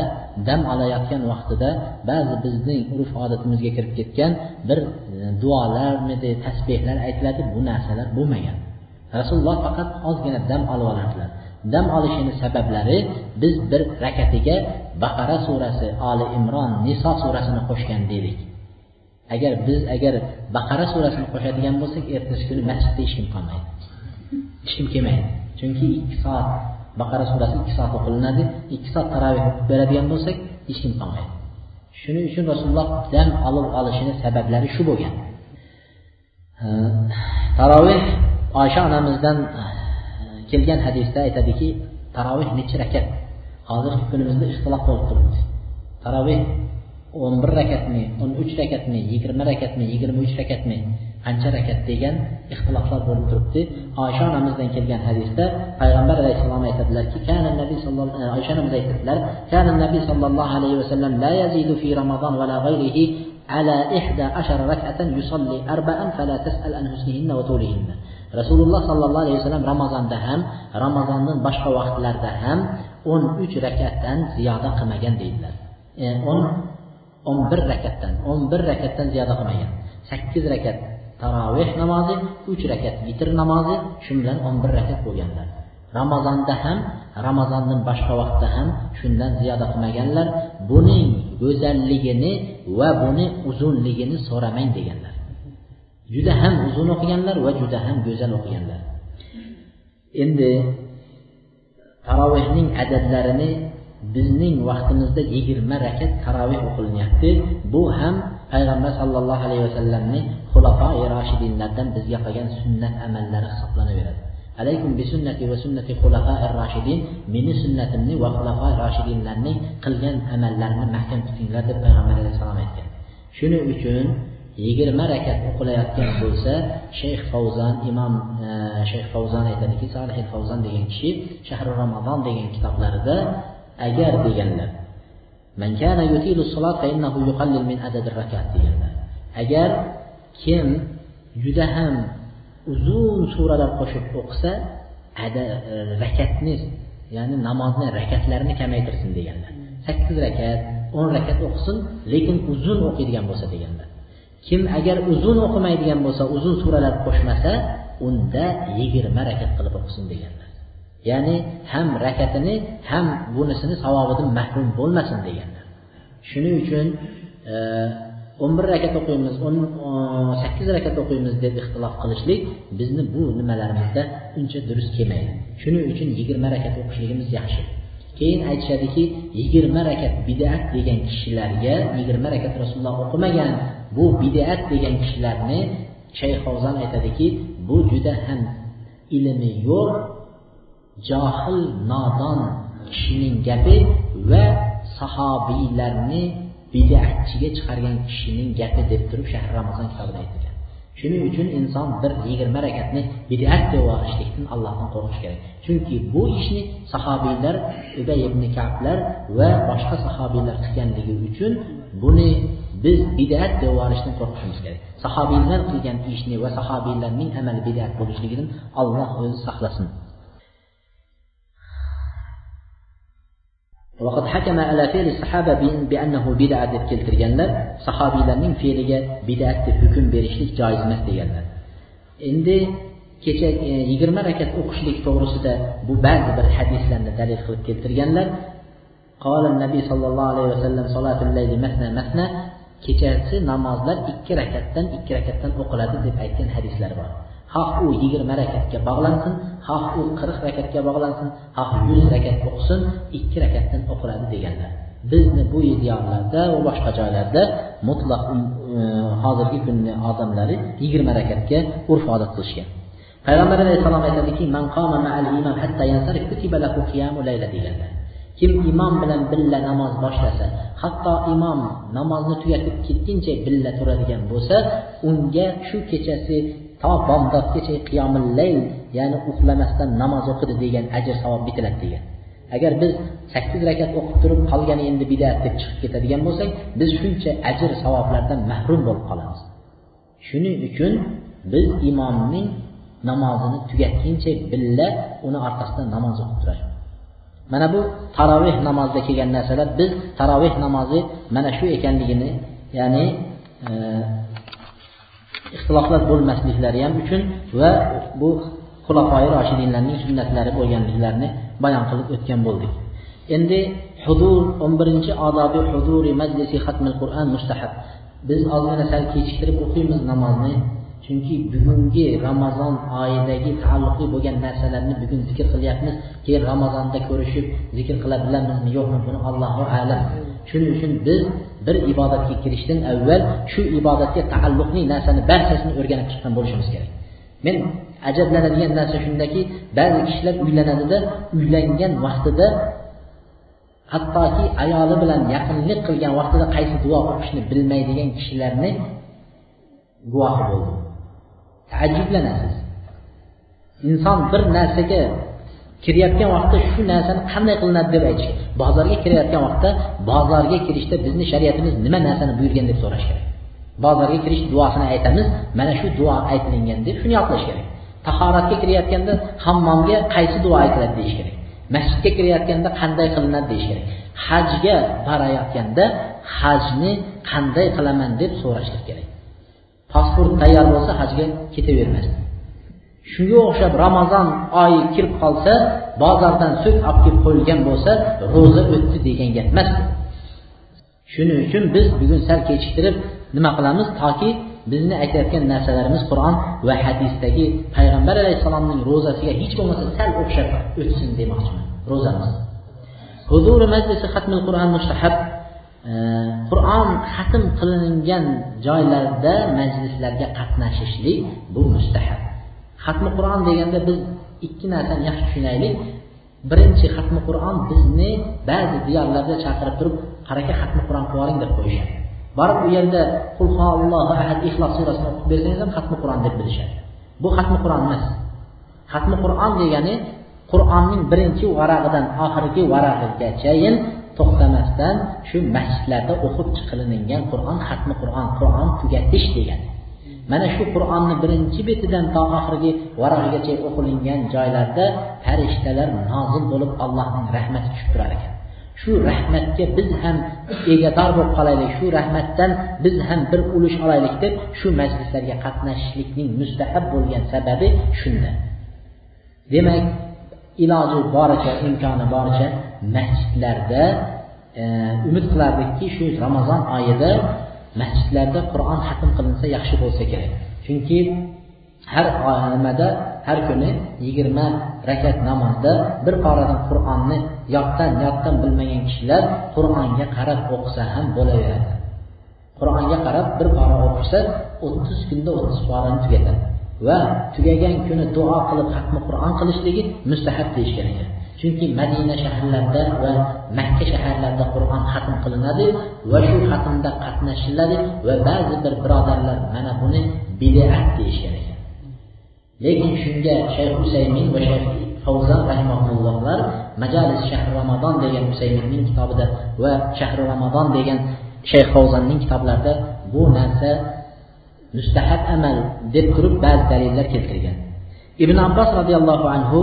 dam olayotgan vaqtida ba'zi bizning urf odatimizga kirib ketgan bir e, duolarmidi tasbehlar aytiladi. Bu narsalar bo'lmagan. Rasululloh faqat ozgina dam olib olardilar. Dam olishini sabablari biz bir rakatiga baqara surasi oli imron niso surasini qo'shgan dedik agar biz agar baqara surasini qo'shadigan bo'lsak ertasi kuni masjidda hech kim qolmaydi. Hech kim kelmaydi. Chunki ikki soat baqara surasi ikki soat o'qilinadi ikki soat taroveh o'qib beradigan bo'lsak hech kim qolmaydi. Shuning uchun rasululloh dam olib olishini sabablari shu bo'lgan. Taroveh oysha onamizdan e, kelgan hadisda aytadiki taroveh necha rakat? hozirgi kunimizda ixtilof bo'lib turibdi taroveh o'n bir rakatmi o'n uch rakatmi yigirma rakatmi yigirma uch rakatmi qancha rakat degan ixtiloflar bo'lib turibdi oysha onamizdan kelgan hadisda payg'ambar alayhissalom aytadilarki kana nabiy sallallohu oysha onamiz aytadilar kana nabiy sollallohu alayhi vasallam la yazidu fi ramazon va la g'ayrihi على إحدى عشر ركعة يصلي أربعا فلا تسأل عن حسنهن وطولهن rasululloh sollallohu alayhi vasallam ramazonda ham ramazondan boshqa vaqtlarda ham o'n uch rakatdan ziyoda qilmagan deydilar. E, o'n o'n bir rakatdan o'n bir rakatdan ziyoda qilmagan. Sakkiz rakat taroveh namozi uch rakat vitr namozi shu bilan o'n bir rakat bo'lganlar. Ramazonda ham ramazondan boshqa vaqtda ham shundan ziyoda qilmaganlar. Buning go'zalligini va buni uzunligini so'ramang deganlar. Juda ham uzun o'qiganlar va juda ham go'zal o'qiganlar. Endi tarovehning adadlarini bizning vaqtimizda yigirma rakat taroveh o'qilinyapti. Bu ham payg'ambar sollallohu alayhi vasallamni xulafoi roshidinlardan bizga qolgan sunnat amallari hisoblanaveradi. Alaykum bi sunnati va sunnati xulafoi roshidin. Meni sunnatimni va xulafoi roshidinlarning qilgan amallarini mahkam tutinglar deb payg'ambar alayhissalom aytgan. Shuning uchun yigirma rakat o'qilayotgan bo'lsa shayx favzon imom e, shayx favzon aytadiki solih favzon degan kishi shahri ramazon degan kitoblarida agar deganlar deganlar. Agar kim juda ham uzun suralar qo'shib o'qisa ada e, rakatni ya'ni namozni rakatlarini kamaytirsin deganlar. Sakkiz rakat o'n rakat o'qisin lekin uzun o'qiydigan bo'lsa deganlar. Kim agar uzun o'qimaydigan bo'lsa uzun suralar qo'shmasa unda yigirma rakat qilib o'qisin deganlar. Ya'ni ham rakatini ham bunisini savobidan mahrum bo'lmasin deganlar. Shuning uchun e, o'n bir rakat o'qiymiz o'n sakkiz rakat o'qiymiz deb ixtilof qilishlik bizni bu nimalarimizda uncha durust kelmaydi. Shuning uchun yigirma rakat o'qishligimiz yaxshi. Keyin aytishadiki yigirma rakat bidat degan kishilarga yigirma rakat rasululloh o'qimagan bu bidat degan kishilarni shayxozan aytadiki bu juda ham ilmi yo'q johil nodon kishining gapi va sahobiylarni bidatchiga chiqargan kishining gapi deb turib shahri ramazon kitobida aytdi shuning uchun inson bir yigirma rakatni bidat deb olishlikdan allohdan qo'rqish kerak. Chunki bu ishni sahobiylar ubay ibn kablar va boshqa sahobiylar qilganligi uchun buni biz bidat deb olishdan qo'rqishimiz kerak. Sahobiylar qilgan ishni va sahobiylarning amali bidat bo'lishligidan alloh o'zi saqlasin. وقد حكم على فعل الصحابة بأنه بدعة deb keltirganlar sahobiylarning fe'liga bid'at deb hukm berishlik joiz emas deganlar endi kecha yigirma rakat o'qishlik to'g'risida bu ba'zi bir hadislarni dalil qilib keltirganlar قال النبي صلى الله عليه وسلم صلاة الليل مثنى مثنى kechasi namozlar ikki rakatdan ikki rakatdan o'qiladi deb aytgan hadislar bor Xoh u yigirma rakatga bog'lansin xoh u qirq rakatga bog'lansin xoh yuz rakat o'qisin ikki rakatdan o'qiladi deganlar. Bizni bu ideallarda va boshqa joylarda mutlaq um, e, hozirgi kunni odamlari yigirma rakatga urf odat qilishgan. Payg'ambar alayhissalom aytadiki deganlar. Kim imom bilan billa namoz boshlasa hatto imom namozni tugatib ketguncha billa turadigan bo'lsa unga shu kechasi to bomdodgacha qiyomil layl ya'ni uxlamasdan namoz o'qidi degan ajr savob bitiladi degan. Agar biz sakkiz rakat o'qib turib qolgani endi bidat deb chiqib ketadigan bo'lsak biz shuncha ajr savoblardan mahrum bo'lib qolamiz. Shuning uchun biz imomning namozini tugatguncha billa uni orqasidan namoz o'qib turamiz mana bu taroveh namozida kelgan narsalar biz taroveh namozi mana shu ekanligini ya'ni e, ixtiloflar bo'lmasliklari ham uchun va bu xulafoi roshidinlarning sunnatlari bo'lganliklarini bayon qilib o'tgan bo'ldik. Endi hudur o'n birinchi odobi huduri majlisi xatmil qur'on mustahab. Biz ozgina sal kechiktirib o'qiymiz namozni. Chunki bugungi ramazon oyidagi taalluqli bo'lgan narsalarni bugun zikr qilyapmiz. Keyin ramazonda ko'rishib zikr qila bilamizmi yo'qmi buni allohu alam. Shuning uchun biz bir ibodatga kirishdan avval shu ibodatga taalluqli narsani barchasini o'rganib chiqqan bo'lishimiz kerak. Men ajablanadigan narsa shundaki ba'zi kishilar uylanadida uylangan vaqtida hattoki ayoli bilan yaqinlik qilgan vaqtida qaysi duo o'qishni bilmaydigan kishilarni guvohi bo'ldi taajjublanasiz inson bir narsaga kirayotgan vaqtda shu narsani qanday qilinadi deb aytish bozorga kirayotgan vaqtda bozorga kirishda bizni shariatimiz nima narsani buyurgan deb so'rash kerak. Bozorga kirish duosini aytamiz mana shu duo aytilingan deb shuni yodlash kerak. Tahoratga kirayotganda hammomga qaysi duo aytiladi deyish kerak. Masjidga kirayotganda qanday qilinadi deyish kerak. Hajga borayotganda hajni qanday qilaman deb so'rashlik kerak. Pasport tayyor bo'lsa hajga ketavermasdi. Shunga o'xshab ramazon oyi kirib qolsa bozordan sut olib kelib qo'yilgan bo'lsa ro'za o'tdi degan gap emas. Shuning uchun biz bugun sal kechiktirib nima qilamiz? Toki bizni aytayotgan narsalarimiz qur'on va hadisdagi payg'ambar alayhissalomning ro'zasiga hech bo'lmasa sal o'xshab o'tsin demoqchiman. Ro'zamiz. Huzuri majlisi xatmil qur'on mustahab. Qur'on xatm qilingan joylarda majlislarga qatnashishlik bu mustahab. Xatmi qur'on deganda biz ikki narsani yaxshi tushunaylik. Birinchi xatmi qur'on bizni ba'zi diyorlarda chaqirib turib qaraka xatmi qur'on qilib oling deb qo'yishadi. Borib u yerda qulhollohu ahad ixlos surasini o'qib bersangiz ham xatmi qur'on deb bilishadi. Bu xatmi qur'on emas. Xatmi qur'on degani qur'onning birinchi varag'idan oxirgi varag'igachayin to'xtamasdan shu masjidlarda o'qib chiqilingan qur'on xatmi qur'on qur'on tugatish degani mana shu qur'onni birinchi betidan to oxirgi varag'igacha o'qilingan joylarda farishtalar nozil bo'lib allohning rahmati tushib turar ekan. Shu rahmatga biz ham egador bo'lib qolaylik shu rahmatdan biz ham bir ulush olaylik deb shu majlislarga qatnashishlikning mustahab bo'lgan sababi shunda. Demak iloji boricha imkoni boricha masjidlarda e, umid qilardikki shu ramazon oyida masjidlarda qur'on hatm qilinsa yaxshi bo'lsa kerak. Chunki har e, nimada har kuni yigirma rakat namozda bir qoradan qur'onni yoddan yoddan bilmagan kishilar qur'onga qarab o'qisa ham bo'laveradi. Qur'onga qarab bir pora o'qisa o'ttiz kunda o'ttiz porani tugatadi va tugagan kuni duo qilib hatmi qur'on qilishligi mustahab deyishgan ekan chunki madina shaharlarida va makka shaharlarida qur'on hatm qilinadi va shu hatmda qatnashiladi va ba'zi bir birodarlar mana buni bidat deyishgan ekan lekin shunga shayx husaymin va shayx favzan rahimahullohlar majalis shahri ramazon degan usayminning kitobida va shahri ramazon degan shayx favzanning kitoblarida bu narsa mustahab amal deb turib ba'zi dalillar keltirgan. Ibn abbos roziyallohu anhu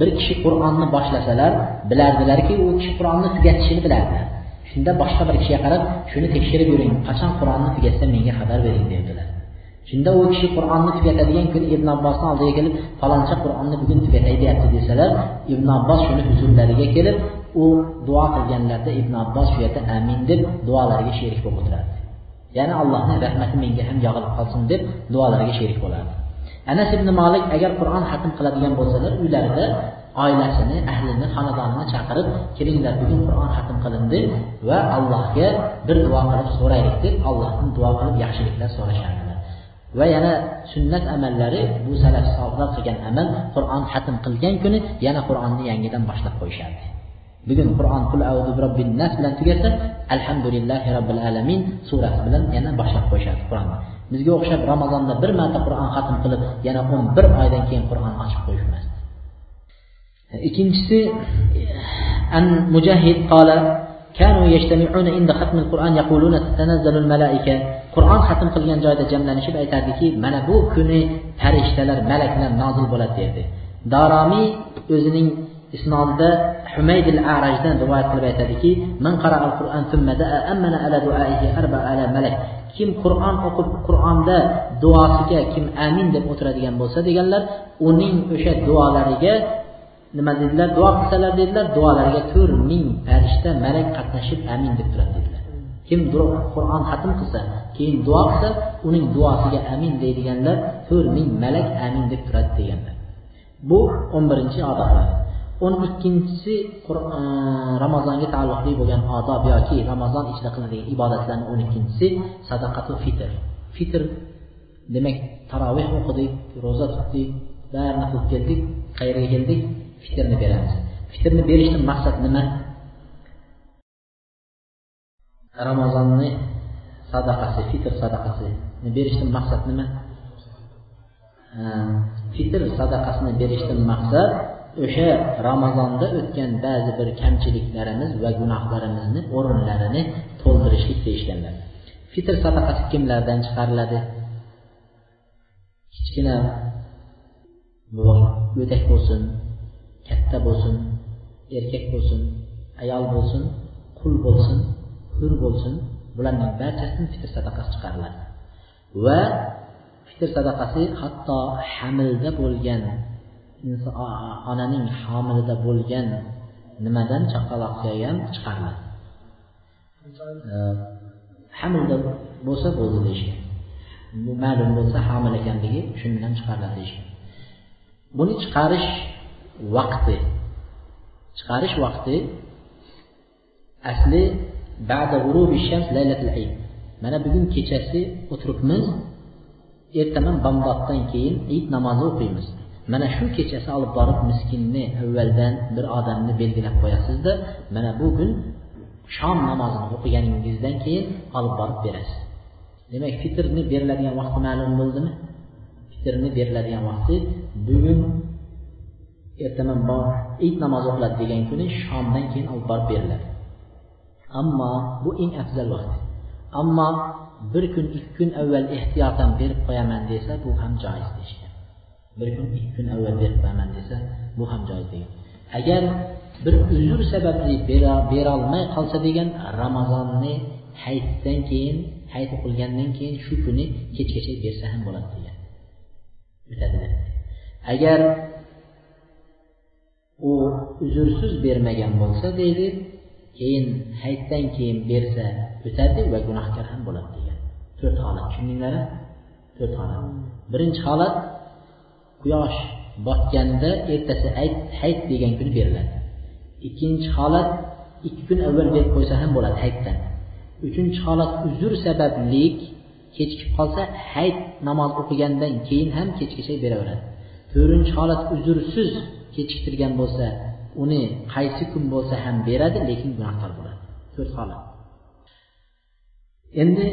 bir kishi qur'onni boshlasalar bilardilarki u kishi qur'onni tugatishini bilardilar shunda boshqa bir kishiga qarab shuni tekshirib yuring qachon qur'onni tugatsa menga xabar bering dedilar shunda u kishi qur'onni tugatadigan kuni ibn abbosni oldiga kelib faloncha qur'onni bugun tugatay deyapti desalar ibn abbos shuni huzurlariga kelib u duo qilganlarida ibn abbos shu yerda amin deb duolariga sherik bo'lib o'tirardi. Ya'ni allohni rahmati menga ham yog'ilib qolsin deb duolariga sherik bo'lardi. Anas ibn molik agar qur'on hatm qiladigan bo'lsalar uylarida oilasini ahlini xonadonini chaqirib kelinglar bugun qur'on hatm qilindi va allohga bir duo qilib so'raylik deb allohdan duo qilib yaxshiliklar so'rashardilar. Va yana sunnat amallari bu salaf solihlar qilgan amal qur'on hatm qilgan kuni yana qur'onni yangidan boshlab qo'yishardi. bugun qur'on qul audu robbin nas bilan tugasa alhamdulillahi robbil alamin surasi bilan yana boshlab qo'yishadi qur'onni bizga o'xshab ramazonda bir marta qur'on xatm qilib yana o'n bir oydan keyin qur'on ochib qo'yishmasdi ikkinchisi an mujahid qola كانوا يجتمعون عند ختم القرآن يقولون تتنزل الملائكة qur'on xatm qilgan joyda jamlanishib aytardiki mana bu kuni farishtalar malaklar nozil bo'ladi derdi daromiy o'zining isnodida humayd al arajdan rivoyat qilib aytadiki man qara al qur'an thumma da'a amana ala du'aihi arba ala malak. Kim qur'on o'qib qur'onda duosiga kim amin deb o'tiradigan bo'lsa deganlar uning o'sha duolariga nima dedilar? Duo qilsalar dedilar duolariga to'rt ming farishta malak qatnashib amin deb turadi dedilar. Kim qur'on xatm qilsa keyin duo qilsa uning duosiga amin deydiganlar to'rt ming malak amin deb turadi deganlar. Bu o'n birinchi odoblar o'n ikkinchisi e, ramazonga taalluqli bo'lgan odob yoki ramazon ichida qilinadigan ibodatlarni o'n ikkinchisi sadaqatu fitr. Fitr demak taroveh o'qidik ro'za tutdik barini qilib keldik qayerga keldik fitrni beramiz. Fitrni berishdan maqsad nima? Ramazonni sadaqasi fitr sadaqasini berishdan maqsad nima? E, fitr sadaqasini berishdan maqsad o'sha ramazonda o'tgan ba'zi bir kamchiliklarimiz va gunohlarimizni o'rinlarini to'ldirishlik deyishganlar. Fitr sadaqasi kimlardan chiqariladi? Kichkina go'dak bo'lsin katta bo'lsin erkak bo'lsin ayol bo'lsin qul bo'lsin hur bo'lsin bularning barchasidan fitr sadaqasi chiqariladi. Va fitr sadaqasi hatto hamilda bo'lgan onaning homilida bo'lgan nimadan chaqaloqga ham chiqariladi hamilda bo'lsa bo'ldi deyishgan. Bu ma'lum bo'lsa homil ekanligi shundan chiqariladi deyishgan. Buni chiqarish vaqti chiqarish vaqti asli ba'da shams laylatul ayd mana bugun kechasi o'tiribmiz ertaman bomdoddan keyin id namozi o'qiymiz mana shu kechasi olib borib miskinni avvaldan bir odamni belgilab qo'yasizda mana bu kun shom namozini o'qiganingizdan keyin olib borib berasiz. Demak fitrni beriladigan vaqti ma'lum bo'ldimi? Fitrni beriladigan vaqti bugun ertaman it namozi o'qiladi degan kuni shomdan keyin olib borib beriladi. Ammo bu eng afzal vaqt. Ammo bir kun ikki kun avval ehtiyotan berib qo'yaman desa bu ham joiz deyishgan. Bir kun ikki kun avval berib qo'yaman desa bu ham joiz degan. Agar bir uzr sababli berolmay qolsa degan ramazonni hayitdan keyin hayit o'qilgandan keyin shu kuni kechgacha bersa ham bo'ladi degan. Agar u uzrsiz bermagan bo'lsa deydi keyin hayitdan keyin bersa o'tadi va gunohkor ham bo'ladi degan. To'rt holat. Tushundinglarmi to'rt holat. Birinchi holat quyosh botganda ertasi hayit degan kuni beriladi. Ikkinchi holat ikki kun avval berib qo'ysa ham bo'ladi hayitdan uchinchi holat uzr sabablik kechikib qolsa hayit namoz o'qigandan keyin ham kechgacha beraveradi. To'rtinchi holat uzrsiz kechiktirgan bo'lsa uni qaysi kun bo'lsa ham beradi lekin gunohkor bo'ladi. To'rt holat. Endi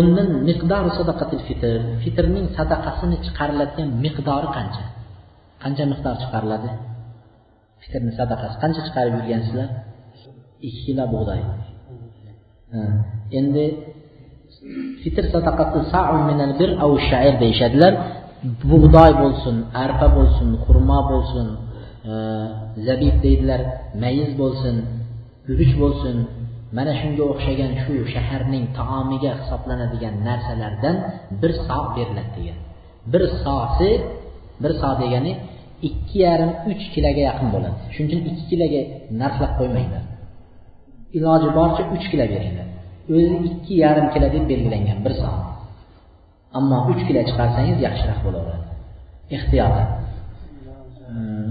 undan miqdor sadaqatil fitr. Fitrning sadaqasini chiqariladigan miqdori qancha? Qancha miqdor chiqariladi? Fitrni sadaqasi qancha chiqarib yurgansizlar ikki kilo bug'doy. Endi fitr sadaqasi minal bir au shair deyishadilar. Bug'doy bo'lsin arpa bo'lsin xurmo bo'lsin e, zabib deydilar mayiz bo'lsin guruch bo'lsin mana shunga o'xshagan shu shaharning taomiga hisoblanadigan narsalardan bir so beriladi degan. Bir sosi bir so degani ikki yarim uch kiloga yaqin bo'ladi. Shuning uchun ikki kiloga narxlab qo'ymanglar. Iloji boricha uch kilo beringlar. O'zi ikki yarim kilo deb belgilangan bir so. Ammo uch kilo chiqarsangiz yaxshiroq bo'laveradi. Ehtiyot hmm,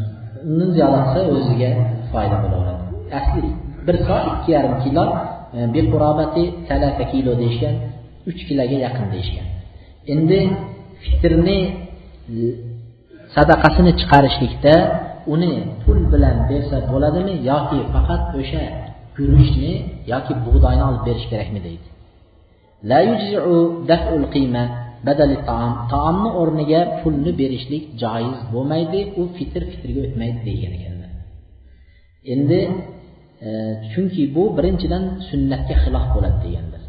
undan ziyoda qilsa o'ziga foyda bo'laveradi. Asli bir to ikki yarim kilo e, biqurobati kilo deyishgan uch kiloga yaqin deyishgan. Endi fitrni sadaqasini chiqarishlikda uni pul bilan bersa bo'ladimi yoki faqat o'sha guruchni yoki bug'doyni olib berish kerakmi deydi. Taomni o'rniga pulni berishlik joiz bo'lmaydi u fitr fitrga o'tmaydi degan ekanlar. Endi chunki bu birinchidan sunnatga xilof bo'ladi deganlar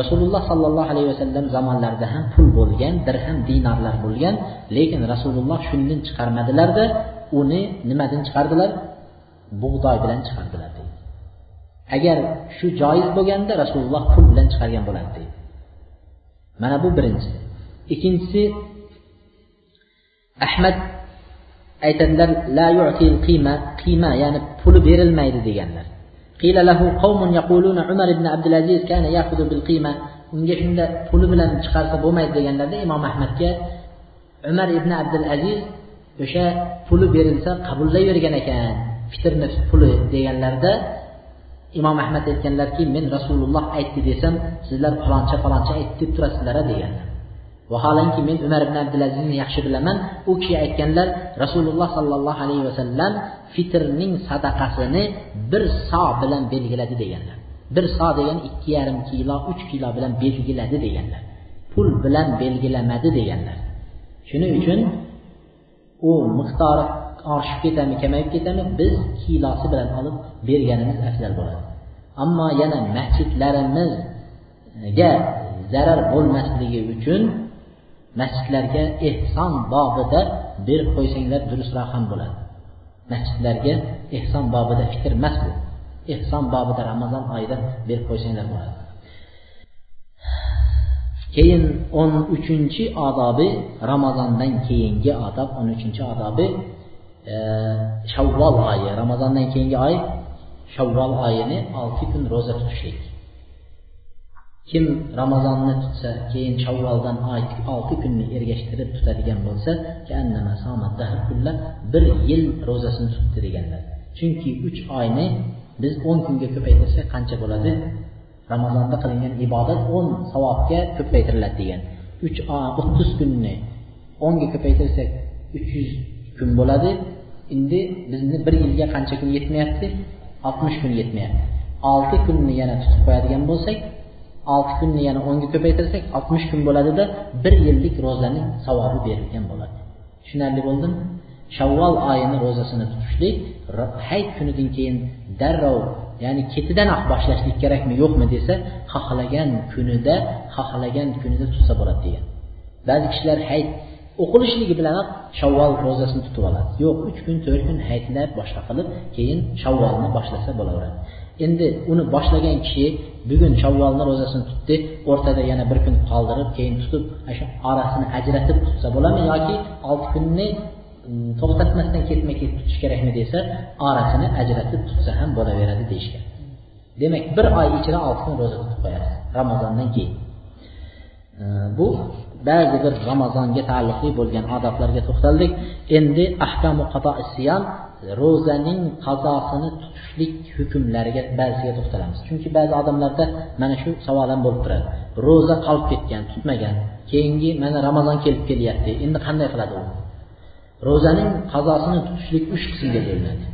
rasululloh sollallohu alayhi vasallam zamonlarida ham pul bo'lgan dirham dinarlar bo'lgan lekin rasululloh shundan chiqarmadilarda uni nimadan chiqardilar? Bug'doy bilan chiqardilar deydi. Agar shu joiz bo'lganda rasululloh pul bilan chiqargan bo'lardi deydi. Mana bu birinchisi. Ikkinchisi ahmad aytadilar la yu'til qiyma qiyma ya'ni puli berilmaydi deganlar. Qila lahu qawmun yaquluna umar ibn abdulaziz kana ya'khudhu bil qiyma unga shunda puli bilan chiqarsa bo'lmaydi deganlarda imom ahmadga umar ibn abdul aziz o'sha puli berilsa qabullayvergan ekan fitrni puli deganlarda imom ahmad aytganlarki men rasululloh aytdi desam sizlar faloncha faloncha aytdi deb turasizlar deganlar. Vaholanki men umar ibn abdulazizni yaxshi bilaman. U kishi aytganlar rasululloh sollallohu alayhi vasallam fitrning sadaqasini bir so bilan belgiladi deganlar. Bir so degani ikki yarim kilo uch kilo bilan belgiladi deganlar. Pul bilan belgilamadi deganlar. Shuning uchun u miqdori oshib ketami kamayib ketami biz kilosi bilan olib berganimiz afzal bo'ladi. Ammo yana masjidlarimizga zarar bo'lmasligi uchun masjidlarga ehson bobida berib qo'ysanglar durustroq ham bo'ladi. Masjidlarga ehson bobida fikr emas bu. Ehson bobida ramazon oyida berib qo'ysanglar bo'ladi. Keyin o'n uchinchi odobi ramazondan keyingi odob o'n uchinchi odobi e, shavvol oyi. Ramazondan keyingi oy shavvol oyini olti kun ro'za tutishlik. Kim ramazonni tutsa keyin shavvoldan olti kunni ergashtirib tutadigan bo'lsa bir yil ro'zasini tutdi deganlar. Chunki uch oyni biz o'n kunga ko'paytirsak qancha bo'ladi? Ramazonda qilingan ibodat o'n savobga ko'paytiriladi degan. Uch o'ttiz kunni o'nga ko'paytirsak uch yuz kun bo'ladi. Endi bizni bir yilga qancha kun yetmayapti? Oltmish kun yetmayapti. Olti kunni yana tutib qo'yadigan bo'lsak olti kunni yana o'nga ko'paytirsak oltmish kun bo'ladida bir yillik ro'zaning savobi berilgan bo'ladi. Tushunarli bo'ldimi shavvol oyini ro'zasini tutishlik hayit kunidan keyin darrov ya'ni ketidanoq ah boshlashlik kerakmi yo'qmi desa xohlagan kunida xohlagan kunida tutsa bo'ladi degan. Ba'zi kishilar hayit o'qilishligi bilanoq shavvol ro'zasini tutib oladi. Yo'q uch kun to'rt kun hayitlar boshqa qilib keyin shavvolni boshlasa bo'laveradi. Endi uni boshlagan kishi bugun shavvolni ro'zasini tutdi o'rtada yana bir kun qoldirib keyin tutib shu orasini ajratib tutsa bo'ladimi yoki olti kunni mm, to'xtatmasdan ketma ket tutish kerakmi desa orasini ajratib tutsa ham bo'laveradi deyishgan. Demak bir oy ichida olti kun ro'za tutib qo'yasiz ramazondan keyin. Bu ba'zi bir ramazonga taalluqli bo'lgan odoblarga to'xtaldik. Endi ahkamu siyam ro'zaning qazosini tutishlik hukmlariga ba'ziga to'xtalamiz. Chunki ba'zi odamlarda mana shu savol ham bo'lib turadi. Ro'za qolib ketgan tutmagan keyingi mana ramazon kelib kelyapti endi qanday qiladi u? Ro'zaning qazosini tutishlik uch qismga bo'linadi.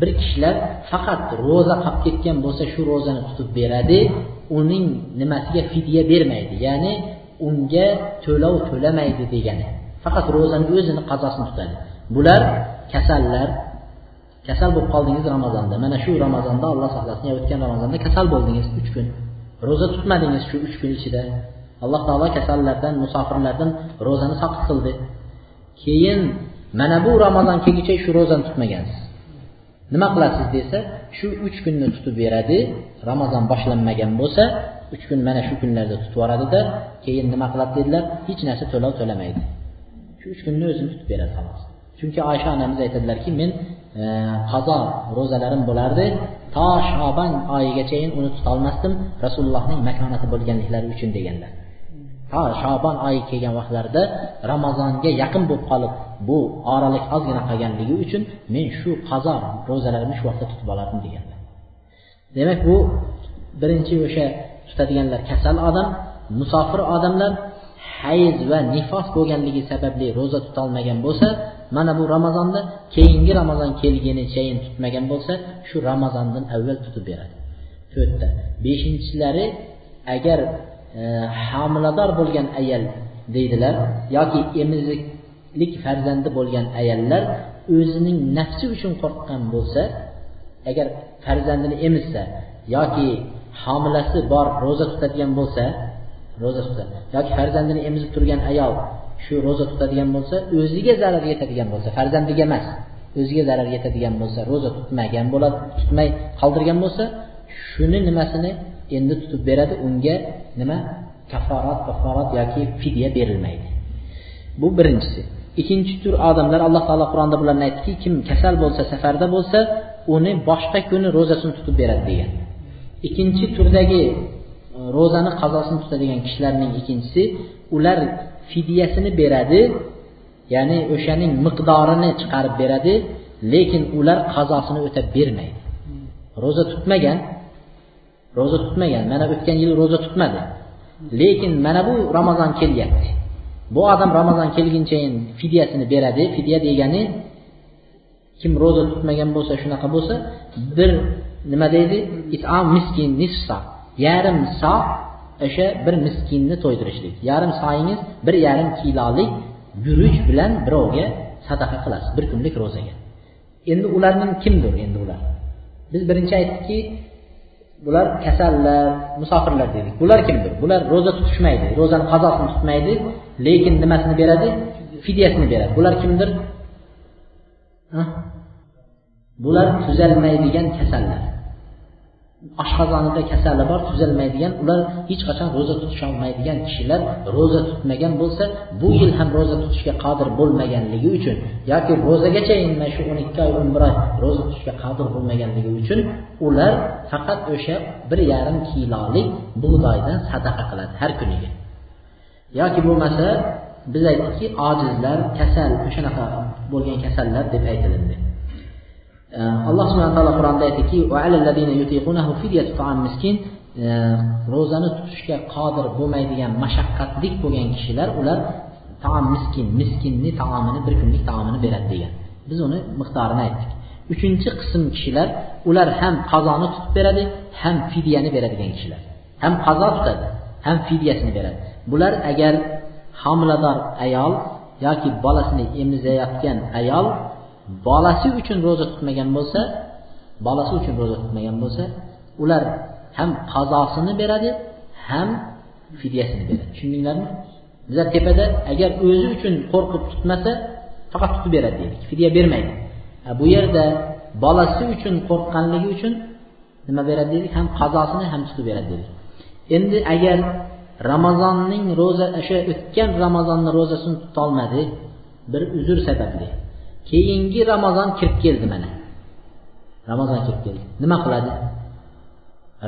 Bir kishilar faqat ro'za qolib ketgan bo'lsa shu ro'zani tutib beradi uning nimasiga fidya bermaydi ya'ni unga to'lov to'lamaydi degani. Faqat ro'zani o'zini qazosini tutadi bular kasallar kasal bo'lib qoldingiz ramazonda. Mana shu ramazonda alloh saqlasin o'tgan ramazonda kasal bo'ldingiz uch kun. Ro'za tutmadingiz shu uch kun ichida. Alloh taolo kasallardan musofirlardan ro'zani soqit qildi. Keyin mana bu ramazon kelguncha shu ro'zani tutmagansiz. Nima qilasiz desa shu uch kunni tutib beradi. Ramazon boshlanmagan bo'lsa uch kun mana shu kunlarda tutib yuboradida. Keyin nima qiladi dedilar? Hech narsa to'lov to'lamaydi. Shu uch kunni o'zim tutib beradi xolos chunki oysha onamiz aytadilarki men e, qazo ro'zalarim bo'lardi. To shoban oyigachayin uni tutolmasdim. Rasulullohning makonati bo'lganliklari uchun deganlar to shobon oyi kelgan vaqtlarida ramazonga yaqin bo'lib qolib bu oralik ozgina qolganligi uchun men shu qazo ro'zalarimni shu vaqtda tutib olardim deganlar demak bu birinchi o'sha tutadiganlar kasal odam musofir odamlar hayz va nifos bo'lganligi sababli ro'za tutolmagan bo'lsa mana bu ramazonda keyingi ramazon kelgunichayin tutmagan bo'lsa shu ramazondan avval tutib beradi. To'rtta. Beshinchilari agar e, homilador bo'lgan ayol deydilar yoki emiziklik farzandi bo'lgan ayollar o'zining nafsi uchun qo'rqqan bo'lsa agar farzandini emizsa yoki homilasi bor ro'za tutadigan bo'lsa ro'za tutadi. Yoki farzandini emizib turgan ayol shu ro'za tutadigan bo'lsa o'ziga zarar yetadigan bo'lsa farzandiga emas o'ziga zarar yetadigan bo'lsa ro'za tutmagan bo'ladi tutmay qoldirgan bo'lsa shuni nimasini endi tutib beradi unga nima? Kaforat kaforat yoki fidya berilmaydi. Bu birinchisi. Ikkinchi tur odamlar alloh taolo qur'onda bularni aytdiki kim kasal bo'lsa safarda bo'lsa uni boshqa kuni ro'zasini tutib beradi degan. Ikkinchi turdagi ro'zani qazosini tutadigan kishilarning ikkinchisi ular fidyasini beradi ya'ni o'shaning miqdorini chiqarib beradi lekin ular qazosini o'tab bermaydi. Ro'za tutmagan ro'za tutmagan mana o'tgan yil ro'za tutmadi. Lekin mana bu ramazon kelyapti. Bu odam ramazon kelgunchayin fidyasini beradi. Fidya degani kim ro'za tutmagan bo'lsa shunaqa bo'lsa bir nima deydi? Itom miskin nisfa. Yarim so o'sha bir miskinni to'ydirishlik. Yarim soyingiz bir yarim kilolik guruch bilan birovga sadaqa qilasiz bir kunlik ro'zaga. Endi ularning kimdir endi ular? Biz birinchi aytdikki bular kasallar musofirlar dedik. Bular kimdir? Bular ro'za tutishmaydi ro'zani qazosini tutmaydi lekin nimasini beradi? Fidyasini beradi. Bular kimdir? Bular tuzalmaydigan kasallar. Oshqozonida kasali bor tuzalmaydigan ular hech qachon ro'za tutisholmaydigan kishilar ro'za tutmagan bo'lsa bu yil ham ro'za tutishga qodir bo'lmaganligi uchun yoki ro'zagacha mana shu o'n ikki oy o'n bir oy ro'za tutishga qodir bo'lmaganligi uchun ular faqat o'sha bir yarim kilolik bug'doydan sadaqa qiladi har kuniga. Yoki bo'lmasa biz aytdikki ojizlar kasal o'shanaqa bo'lgan kasallar deb aytilindi. Alloh subhana taolo qur'onda aytdiki ro'zani tutishga qodir bo'lmaydigan mashaqqatlik bo'lgan kishilar ular taom miskin miskinni taomini bir kunlik taomini beradi degan biz uni miqdorini aytdik uchinchi qism kishilar ular ham qazoni tutib beradi ham fidyani beradigan kishilar ham qazo tutadi ham fidyasini beradi bular agar homilador ayol yoki bolasini emizayotgan ayol bolasi uchun ro'za tutmagan bo'lsa bolasi uchun ro'za tutmagan bo'lsa ular ham qazosini beradi ham fidyasini beradi. Tushundinglarmi? Bizlar tepada agar o'zi uchun qo'rqib tutmasa faqat tutib beradi deylik. Fidya bermaydi. Bu yerda bolasi uchun qo'rqqanligi uchun nima beradi deylik? Ham qazosini ham tutib beradi deylik. Endi agar ramazonning ro'za o'sha o'tgan ramazonni ro'zasini tutolmadi bir uzr sababli keyingi ramazon kirib keldi mana. Ramazon kirib keldi. Nima qiladi?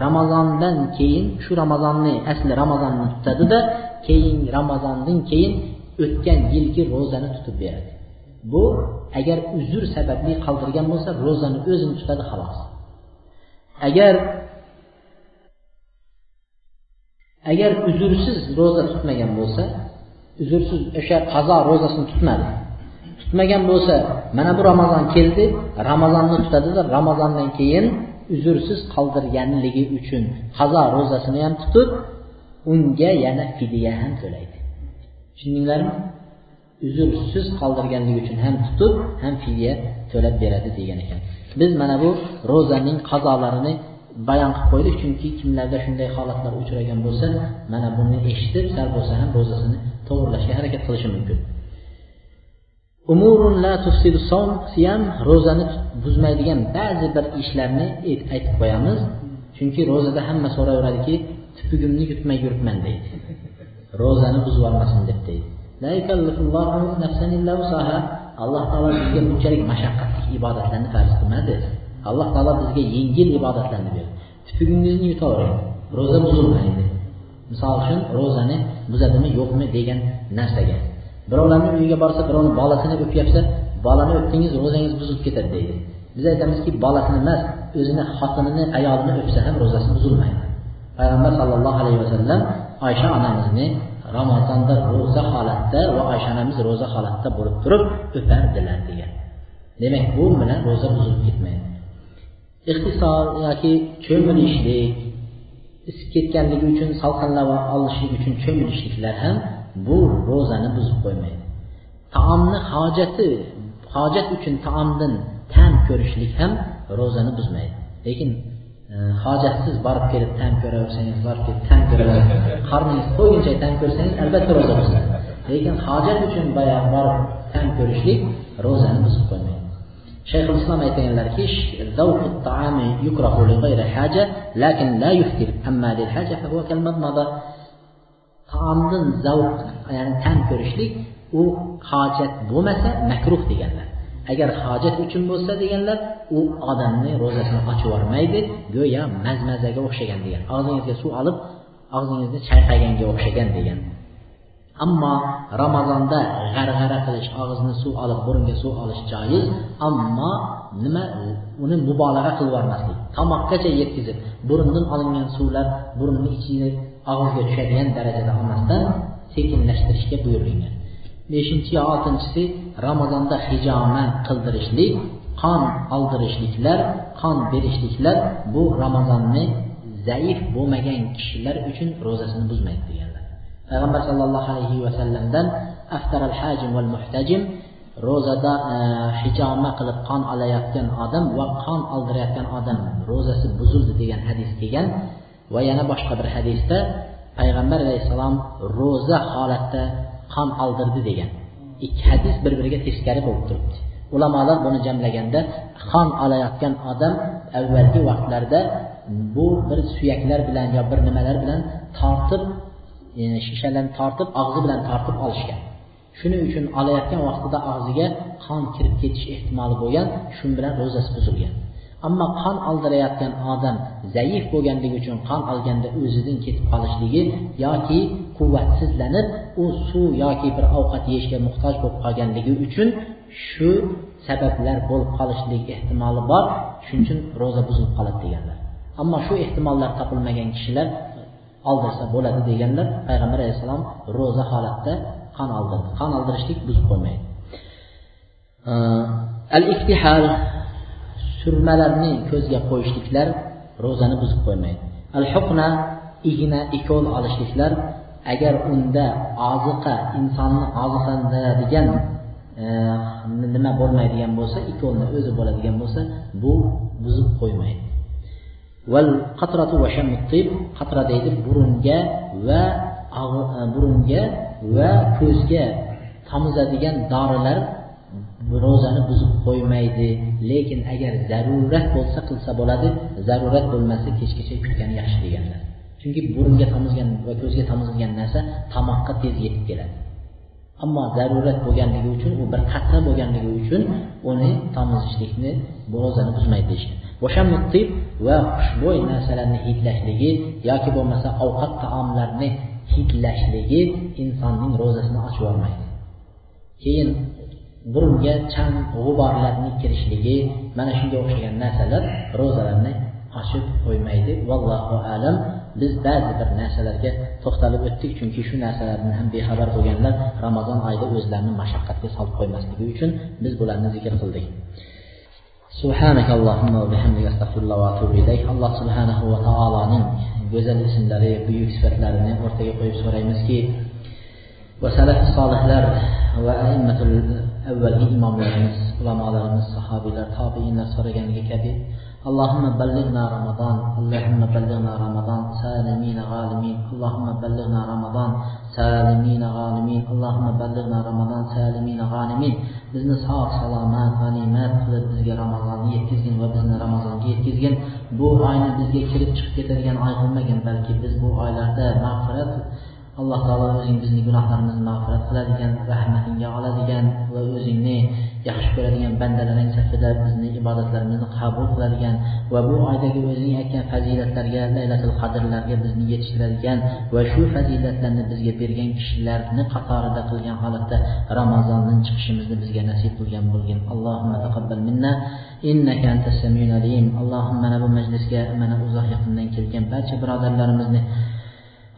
Ramazondan keyin shu ramazonni asli ramazonni tutadida keyin ramazondan keyin o'tgan yilgi ro'zani tutib beradi. Bu agar uzr sababli qoldirgan bo'lsa ro'zani o'zini tutadi xolos agar agar uzrsiz ro'za tutmagan bo'lsa uzrsiz o'sha qazo ro'zasini tutmadi. Tutmagan bo'lsa mana bu ramazon keldi ramazonni tutadida ramazondan keyin uzrsiz qoldirganligi uchun qazo ro'zasini ham tutib unga yana fidya ham to'laydi. Tushundinglarmi? Uzrsiz qoldirganligi uchun ham tutib ham fidya to'lab beradi degan ekan. Biz mana bu ro'zaning qazolarini bayon qilib qo'ydik chunki kimlarda shunday holatlar uchragan bo'lsa mana buni eshitib sal bo'lsa ham ro'zasini to'g'irlashga harakat qilishi mumkin. Umurun la som siyam ro'zani buzmaydigan ba'zi bir ishlarni aytib qo'yamiz. Chunki ro'zada hamma so'rayveradiki tupugimni yutmay yuribman deydi. Ro'zani buzib yubormasin deb deydi. Alloh taolo bizga bunchalik mashaqqatli ibodatlarni farz qilmadi. Alloh taolo bizga yengil ibodatlarni berdi. Tupugingizni yutavering. Ro'za buzilmaydi. Misol uchun ro'zani buzadimi yo'qmi degan narsaga. Birovlarni uyiga borsa birovni bolasini o'pyapsa bolani o'pdingiz ro'zangiz buzilib ketadi deydi. Biz aytamizki bolasini emas o'zini xotinini ayolini o'psa ham ro'zasi buzilmaydi. Payg'ambar sallallohu alayhi vasallam oysha onamizni ramazonda ro'za holatda va oysha onamiz ro'za holatda bo'lib turib o'pardilar degan. Demak bu bilan ro'za buzilib ketmaydi. Ixtisor yoki cho'milishlik isib ketganligi uchun salqinlab olishlik uchun cho'milishliklar ham bu ro'zani buzib qo'ymaydi. Taomni hojati hojat uchun taomdan ta'm ko'rishlik ham ro'zani buzmaydi. Lekin e, hojatsiz borib kelib ta'm ko'raversangiz borib kelib ta'm ko'raversangiz qorningiz to'yguncha ta'm ko'rsangiz albatta ro'za buzadi. Lekin hojat uchun boyagi borib ta'm ko'rishlik ro'zani buzib qo'ymaydi. Shayxul islom aytganlarki taomdan zavq ya'ni ta'm ko'rishlik u hojat bo'lmasa makruh deganlar. Agar hojat uchun bo'lsa deganlar u odamni ro'zasini ochib yubormaydi go'yo mazmazaga o'xshagan degan og'zingizga suv olib og'zingizni chayqaganga o'xshagan degan. Ammo ramazonda g'arg'ara qilish og'izni suv olib burunga suv olish joiz ammo nima uni mubolag'a qilib yubormaslik tomoqqacha yetkazib burundan olingan suvlar burunni ichiga og'izga tushadigan darajada olmasdan sekinlashtirishga buyurilgan. Beshinchi yo oltinchisi ramazonda hijoma qildirishlik qon oldirishliklar qon berishliklar bu ramazonni zaif bo'lmagan kishilar uchun ro'zasini buzmaydi deganlar. Payg'ambar sallallohu alayhi vasallamdan aftaral hajim val muhtajim ro'zada e, hijoma qilib qon olayotgan odam va qon oldirayotgan odam ro'zasi buzildi degan hadis kelgan. Va yana boshqa bir hadisda payg'ambar alayhissalom ro'za holatda qon oldirdi degan. Ikki hadis bir biriga teskari bo'lib turibdi. Ulamolar buni jamlaganda qon olayotgan odam avvalgi vaqtlarda bu bir suyaklar bilan yo bir nimalar bilan tortib shishalarni tortib og'zi bilan tortib olishgan. Shuning uchun olayotgan vaqtida og'ziga qon kirib ketish ehtimoli bo'lgan shu bilan ro'zasi buzilgan. Ammo qon oldirayotgan odam zaif bo'lganligi uchun qon olganda o'zidan ketib qolishligi yoki quvvatsizlanib u suv yoki bir ovqat yeyishga muhtoj bo'lib qolganligi uchun shu sabablar bo'lib qolishlik ehtimoli bor. Shuning uchun ro'za buzilib qoladi deganlar. Ammo shu ehtimollar topilmagan kishilar oldirsa bo'ladi deganlar payg'ambar alayhissalom ro'za holatda qon oldirdi. Qon oldirishlik buzib qo'ymaydi. Al iftihal surmalarni ko'zga qo'yishliklar ro'zani buzib qo'ymaydi. Al huqna igna ikol olishliklar agar unda oziqa insonni oziqlantiradigan e, nima bo'lmaydigan bo'lsa ikolni o'zi bo'ladigan bo'lsa bu buzib qo'ymaydi. Val qatratu va qatra deydi burunga va e, burunga va ko'zga tomizadigan dorilar ro'zani buzib qo'ymaydi. Lekin agar zarurat bo'lsa qilsa bo'ladi zarurat bo'lmasa kechgacha kutgani yaxshi deganlar. Chunki burunga tomizgan va ko'zga tomizilgan narsa tomoqqa tez yetib keladi. Ammo zarurat bo'lganligi uchun u bir qatra bo'lganligi uchun uni tomizishlikni ro'zani buzmaydi deyishgan. Va xushbo'y narsalarni hidlashligi yoki bo'lmasa ovqat taomlarni hidlashligi insonning ro'zasini ochib yubormaydi keyin bir unga chang g'uborlarning kirishligi mana shunga o'xshagan narsalar ro'zalarni ochib qo'ymaydi. Vallohu alam. Biz ba'zi bir narsalarga to'xtalib o'tdik chunki shu narsalardan ham bexabar bo'lganlar ramazon oyida o'zlarini mashaqqatga solib qo'ymasligi uchun biz bularni zikr qildik. Subhanak allohumma bihamdik astag'firulloh va atubu ilayk. Alloh subhanahu va taoloning go'zal ismlari buyuk sifatlarini o'rtaga qo'yib so'raymizki va salaf solihlar va avvalgi imomlarimiz ulamolarimiz sahobiylar tobeinlar so'raganiga kabi allohimma ballig'na ramazon allohimma ballig'na ramazon salimina g'alimin allohimma ballig'na ramazon salimina g'alimin allohimma ballig'na ramazon salimina g'animin bizni sog' salomat g'animat qilib bizga ramazonni yetkazgin va bizni ramazonga yetkazgin. Bu oyni bizga kirib chiqib ketadigan oy qilmagin balki biz bu oylarda mag'firat alloh taolo o'zing bizni gunohlarimizni mag'firat qiladigan rahmatingga oladigan va o'zingni yaxshi ko'radigan bandalaring safida bizni ibodatlarimizni qabul qiladigan va bu oydagi o'zing aytgan fazilatlarga laylatul qadrlarga bizni yetishtiradigan va shu fazilatlarni bizga bergan kishilarni qatorida qilgan holatda ramazondan chiqishimizni bizga nasib qilgan bo'lgin. Allohumma taqabbal minna. Innaka antas samiul alim. Allohim mana bu majlisga mana uzoq yaqindan kelgan barcha birodarlarimizni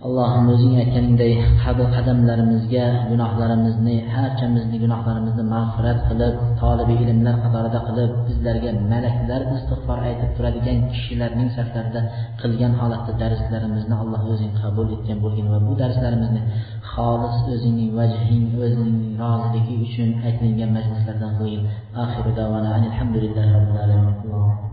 allohim o'zing aytganingdek qadamlarimizga gunohlarimizni barchamizni gunohlarimizni mag'firat qilib tolibi ilmlar qatorida qilib bizlarga malaklar istig'for aytib turadigan kishilarning saflarida qilgan holatda darslarimizni alloh o'zing qabul etgan bo'lgin va bu darslarimizni xolis o'zingning vajhing o'zingning roziligi uchun aytilingan majlislardan qilgin. Davana alhamdulillahi robbil alamin.